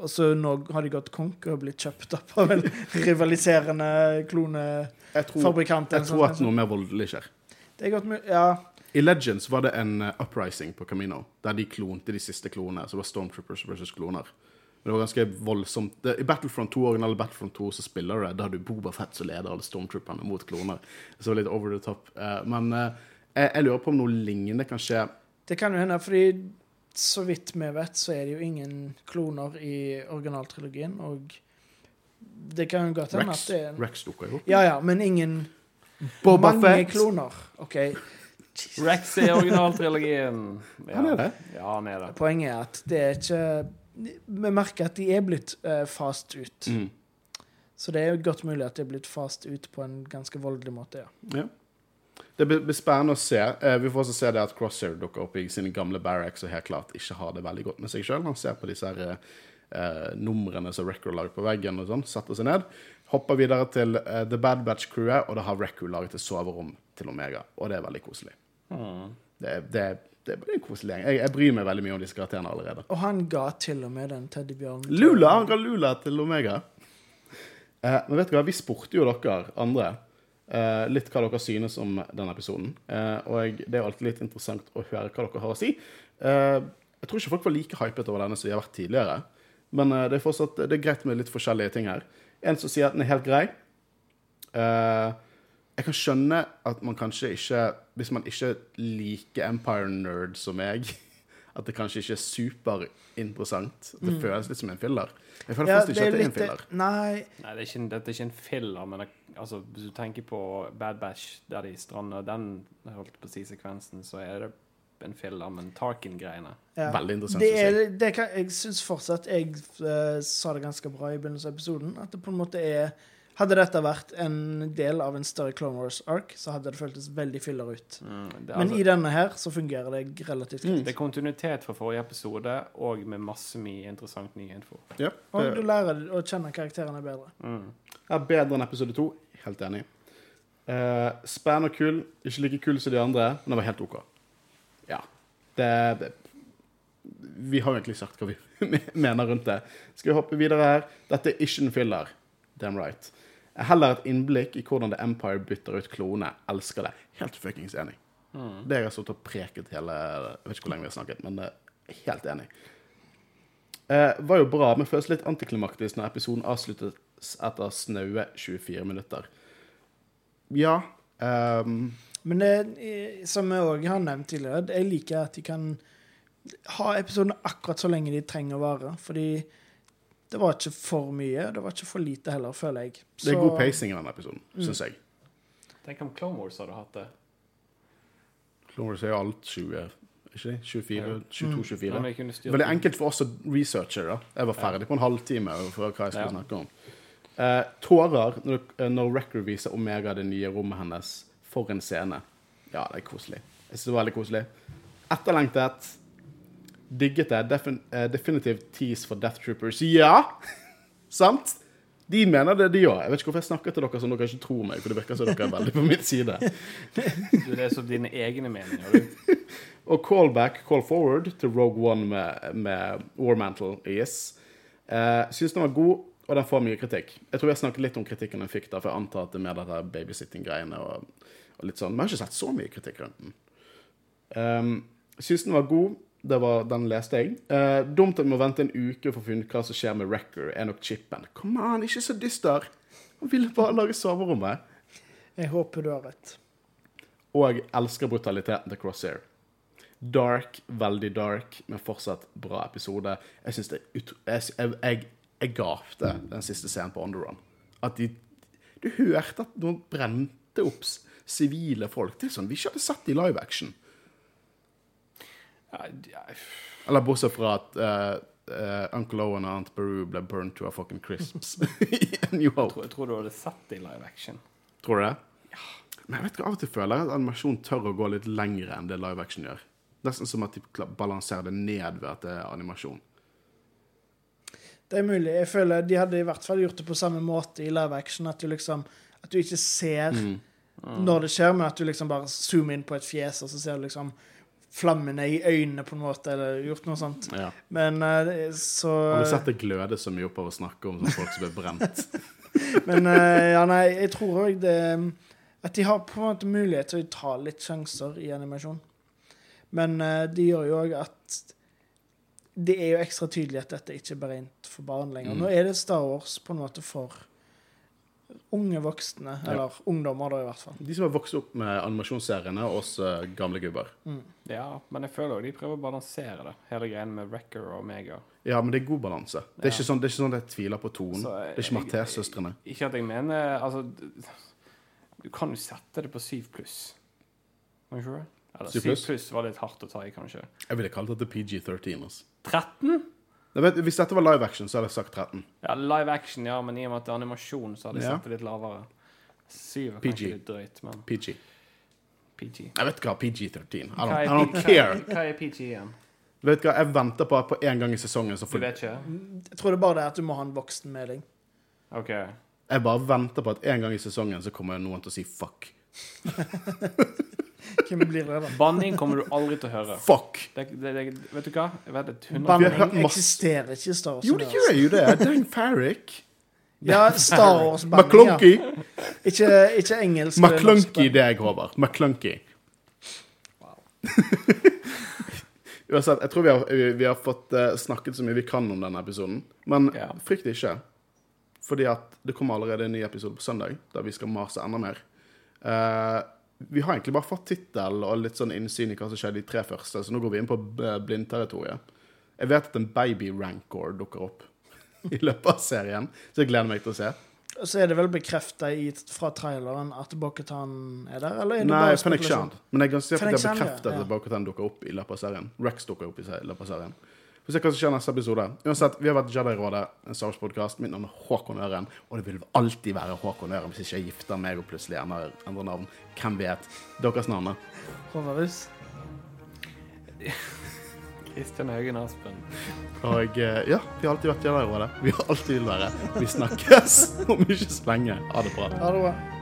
Speaker 2: og så nå har de gått konk og blitt kjøpt opp av en rivaliserende klonefabrikant.
Speaker 1: Jeg tror, jeg tror at noe mer voldelig skjer.
Speaker 2: Det er godt mulig. Ja.
Speaker 1: I Legends var det en eh, uprising på Camino, der de klonte de siste klonene. Så det var Stormtroopers versus kloner. Men det var ganske voldsomt. I Battlefront 2 originale Battlefront 2 så spiller du det. Da har du Boba Fett som leder alle stormtrooperne mot kloner. Så det var litt over the top. Eh, men eh, jeg, jeg lurer på om noe lignende kan skje.
Speaker 2: Det kan jo hende, fordi så vidt vi vet, så er det jo ingen kloner i originaltrilogien, og det kan jo godt hende
Speaker 1: Rex,
Speaker 2: at det er
Speaker 1: Rex dukker jo opp.
Speaker 2: Ja, ja, men ingen
Speaker 1: Boba
Speaker 2: Mange
Speaker 1: Fett!
Speaker 2: kloner. OK.
Speaker 3: Rex er originaltrilogien. Ja. <laughs>
Speaker 1: Han er det.
Speaker 3: Ja, han er det.
Speaker 2: Poenget er at det er ikke Vi merker at de er blitt uh, fast ut.
Speaker 1: Mm.
Speaker 2: Så det er jo godt mulig at de er blitt fast ut på en ganske voldelig måte, ja.
Speaker 1: Ja. Det blir spennende å se. Eh, vi får også se det at Crosshair dukker opp i sine gamle barracks og helt klart ikke har det veldig godt med seg sjøl. Han ser på disse her, eh, numrene som Record lager på veggen, og sånn, setter seg ned. Hopper videre til eh, The Bad Batch-crewet, og da har Record laget et soverom til Omega. Og det er veldig koselig. Det, er- det, er- det er bare en koselig gjeng. Jeg, jeg bryr meg veldig mye om disse karakterene allerede.
Speaker 2: Og han ga til og med den teddybjørnen
Speaker 1: Lula! Han ga Lula til Omega. Eh, men vet du hva, vi spurte jo dere andre eh, litt hva dere synes om denne episoden. Eh, og det er alltid litt interessant å høre hva dere har å si. Eh, jeg tror ikke folk var like hypet over denne som de har vært tidligere. Men eh, det er fortsatt det er greit med litt forskjellige ting her. En som sier at den er helt grei. Eh, jeg kan skjønne at man kanskje ikke Hvis man ikke liker Empire-nerd som meg, at det kanskje ikke er superinteressant. Det føles litt som en filler. Jeg føler
Speaker 2: Mm. Ja,
Speaker 1: fortsatt ikke at det er en filler.
Speaker 2: Nei,
Speaker 3: Nei, det er ikke, dette er ikke en filler, men det, altså, hvis du tenker på Bad Batch, der de strander den holdt på å si sekvensen, så er det en filler, men Tarkin-greiene
Speaker 2: ja.
Speaker 1: Veldig interessant
Speaker 2: Det er, det kan, jeg syns fortsatt Jeg uh, sa det ganske bra i begynnelsen av episoden, at det på en måte er Hadde dette vært en del av en større Clone Wars-ark, så hadde det føltes veldig fyller ut.
Speaker 3: mm, det,
Speaker 2: Men
Speaker 3: altså,
Speaker 2: i denne her så fungerer det relativt greit.
Speaker 3: det er kontinuitet fra forrige episode, og med masse mye interessant ny info.
Speaker 1: Ja,
Speaker 2: Og du lærer å kjenne karakterene bedre.
Speaker 3: Mm.
Speaker 1: er bedre enn episode to. Helt enig. Uh, spenn og kul. Ikke like kul som de andre, men det var helt OK. Ja. Det, det Vi har egentlig sagt hva vi <laughs> mener rundt det. Skal vi hoppe videre her? Dette er ikke en filler. Damn right. Heller et innblikk i hvordan The Empire bytter ut klone. Elsker det. Helt fuckings enig. Det jeg har stått og preket hele Jeg vet ikke hvor lenge vi har snakket, men eh, helt enig. Eh, var jo bra, men føles litt antiklimaktisk når episoden avsluttes etter snaue 24 minutter. Ja Um...
Speaker 2: Men det, eh, som jeg òg har nevnt tidligere, jeg liker at de kan ha episodene akkurat så lenge de trenger å vare. Fordi det var ikke for mye, det var ikke for lite heller, føler jeg.
Speaker 1: Det er god pacing i denne episoden, syns jeg.
Speaker 3: Tenk om Clone Wars hadde hatt det.
Speaker 1: Clone Wars er jo alt 20, ikke 24, 22-24.
Speaker 3: Men vi kunne styrt
Speaker 1: Veldig enkelt for oss å researche. da. Jeg var ferdig på en halvtime for hva jeg skulle
Speaker 3: Ja.
Speaker 1: snakke om. Eh, tårer når, når Record viser Omega det nye rommet hennes. For en scene. Ja, det er koselig. Jeg synes det var veldig koselig. Etterlengtet. Digget det. Defin uh, definitivt tease for Death Troopers. Ja! <laughs> Sant? De mener det, de òg. Jeg vet ikke hvorfor jeg snakker til dere som dere ikke tror meg, for det virker som dere er veldig på min side. <laughs>
Speaker 3: Du leser opp dine egne meninger, du. <laughs>
Speaker 1: Og callback, call forward til Rogue One med, med Warmantle. Yes. Uh, Syns den var god, og den får mye kritikk. Jeg tror jeg snakket litt om kritikken den fikk, da, for jeg antar at det er mer dette babysitting-greiene og, og litt sånn. Men jeg har ikke sett så mye kritikk rundt den. Um, Syns den var god. Det var, den leste jeg. Eh, dumt at vi må vente en uke for å finne ut hva som skjer med Wrecker. Er nok chipen. Kom an, ikke så dyster. Han ville bare lage soverommet.
Speaker 2: Jeg håper du har rett.
Speaker 1: Og jeg elsker brutaliteten til Crosshair. Dark, veldig dark, men fortsatt bra episode. Jeg synes det ut... Jeg, jeg, jeg, jeg gapte den siste scenen på On The Run. At de Du hørte at noen brente opp sivile folk. Det er sånn vi ikke hadde sett i live action.
Speaker 3: Ja, ja,
Speaker 1: Eller bortsett fra at uh, uh, Uncle Owen og Aunt Beru ble burnt to a fucking crisps <laughs> i New
Speaker 3: jeg,
Speaker 1: Hope.
Speaker 3: tror, jeg tror du hadde sett det i live action.
Speaker 1: Tror du det? Men jeg vet ikke, av og til føler jeg at animasjon tør å gå litt lengre enn det live action gjør. Nesten som at de balanserer det ned ved at det er animasjon.
Speaker 2: Det er mulig. Jeg føler de hadde i hvert fall gjort det på samme måte i live action. At du liksom At du ikke ser når det skjer, men at du liksom bare zoomer inn på et fjes, og så ser du liksom flammene i øynene, på en måte, eller gjort noe sånt.
Speaker 1: Ja.
Speaker 2: Men eh, så
Speaker 1: Har du sett det gløde så mye opp av å snakke om sånne folk som blir brent? <laughs>
Speaker 2: Men eh, ja, nei, jeg tror òg det At de har på en måte mulighet til å ta litt sjanser i animasjon. Men eh, det gjør jo òg at det er jo ekstra tydelig at dette ikke er beregnet for barn lenger.
Speaker 1: Mm.
Speaker 2: Nå er det Star Wars på en måte for unge voksne, eller ungdommer, da, i hvert fall.
Speaker 1: De som har vokst opp med animasjonsseriene, og oss eh, gamle gubber.
Speaker 3: Ja, men jeg føler òg de prøver å balansere det. Hele greien med Wrecker og Omega.
Speaker 1: Ja, men det er god balanse. Det er
Speaker 3: Ja.
Speaker 1: ikke sånn, det er ikke sånn at jeg tviler på tonen.
Speaker 3: Så,
Speaker 1: Det
Speaker 3: eh,
Speaker 1: er ikke Martes-søstrene.
Speaker 3: Ikke at jeg mener Altså, du kan jo sette det på 7 pluss. Kan du ikke det? Eller
Speaker 1: 7
Speaker 3: 7
Speaker 1: pluss?
Speaker 3: pluss var litt hardt å ta i, kanskje.
Speaker 1: Jeg ville kalt det PG-13. Altså.
Speaker 3: 13?
Speaker 1: Vet, hvis dette var live action, så hadde jeg sagt 13.
Speaker 3: Ja, live action, ja, men i og med at det er animasjon, så hadde jeg
Speaker 1: Ja.
Speaker 3: satt det litt lavere. 7 er
Speaker 1: PG.
Speaker 3: kanskje litt drøyt, men
Speaker 1: PG.
Speaker 3: PG.
Speaker 1: Jeg vet hva PG-13. I
Speaker 3: Hva
Speaker 1: don't,
Speaker 3: er,
Speaker 1: I don't care.
Speaker 3: hva, er PG igjen?
Speaker 1: Vet du hva, Jeg venter på at på en gang i sesongen så
Speaker 3: Du
Speaker 1: får
Speaker 3: vet ikke?
Speaker 2: Jeg tror det bare det er at du må ha en voksen med deg.
Speaker 3: OK.
Speaker 1: Jeg bare venter på at en gang i sesongen så kommer noen til å si fuck. <laughs>
Speaker 2: Hvem blir det, da?
Speaker 3: Banning kommer du aldri til å høre.
Speaker 1: Fuck!
Speaker 3: Det, det, det, vet du hva? Jeg vet det, 100
Speaker 1: Vi har hørt
Speaker 2: Banning eksisterer ikke i Star Wars.
Speaker 1: Jo, det gjør jo det. Dan Farrick.
Speaker 2: Ja, Star Wars-banning. Ja.
Speaker 1: McClunky.
Speaker 2: Ikke, ikke engelsk.
Speaker 1: McClunky det jeg Håvard. McClunky. <laughs> Uansett, jeg tror vi har, vi, vi har fått eh, snakket så mye vi kan om denne episoden. Men
Speaker 3: Ja.
Speaker 1: frykt ikke. Fordi at det kommer allerede en ny episode på søndag, der vi skal mase enda mer. Eh, vi har egentlig bare fått tittel og litt sånn innsyn i hva som skjedde i de tre første, så nå går vi inn på blindterritoriet. Jeg vet at en baby rancor dukker opp <laughs> i løpet av serien, så jeg gleder meg til å se.
Speaker 2: Så er det vel bekrefta fra traileren at Bokhatan er der? Eller er det
Speaker 1: Nei,
Speaker 2: bare?
Speaker 1: Shand. Men jeg kan si at det er
Speaker 2: bekrefta
Speaker 1: bekreftet
Speaker 2: Ja.
Speaker 1: at Bo-Katan dukker opp i løpet av serien. Rex dukker opp i løpet av serien. Få se hva som skjer neste episode. Uansett, vi har vært Jedi-rådet, en Star Wars-podkast. Mitt navn er Håkon Øren, og det vil alltid være Håkon Øren hvis ikke jeg gifter meg og plutselig endrer, endrer navn. Hvem vet? Deres navn, er
Speaker 2: Håvardhus?
Speaker 3: Kristian Haugen Aspen.
Speaker 1: Og eh, ja, vi har alltid vært Jedi-rådet. Vi har alltid vil være. Vi snakkes <laughs> om ikke så lenge. Ha det bra.
Speaker 2: Ha det bra.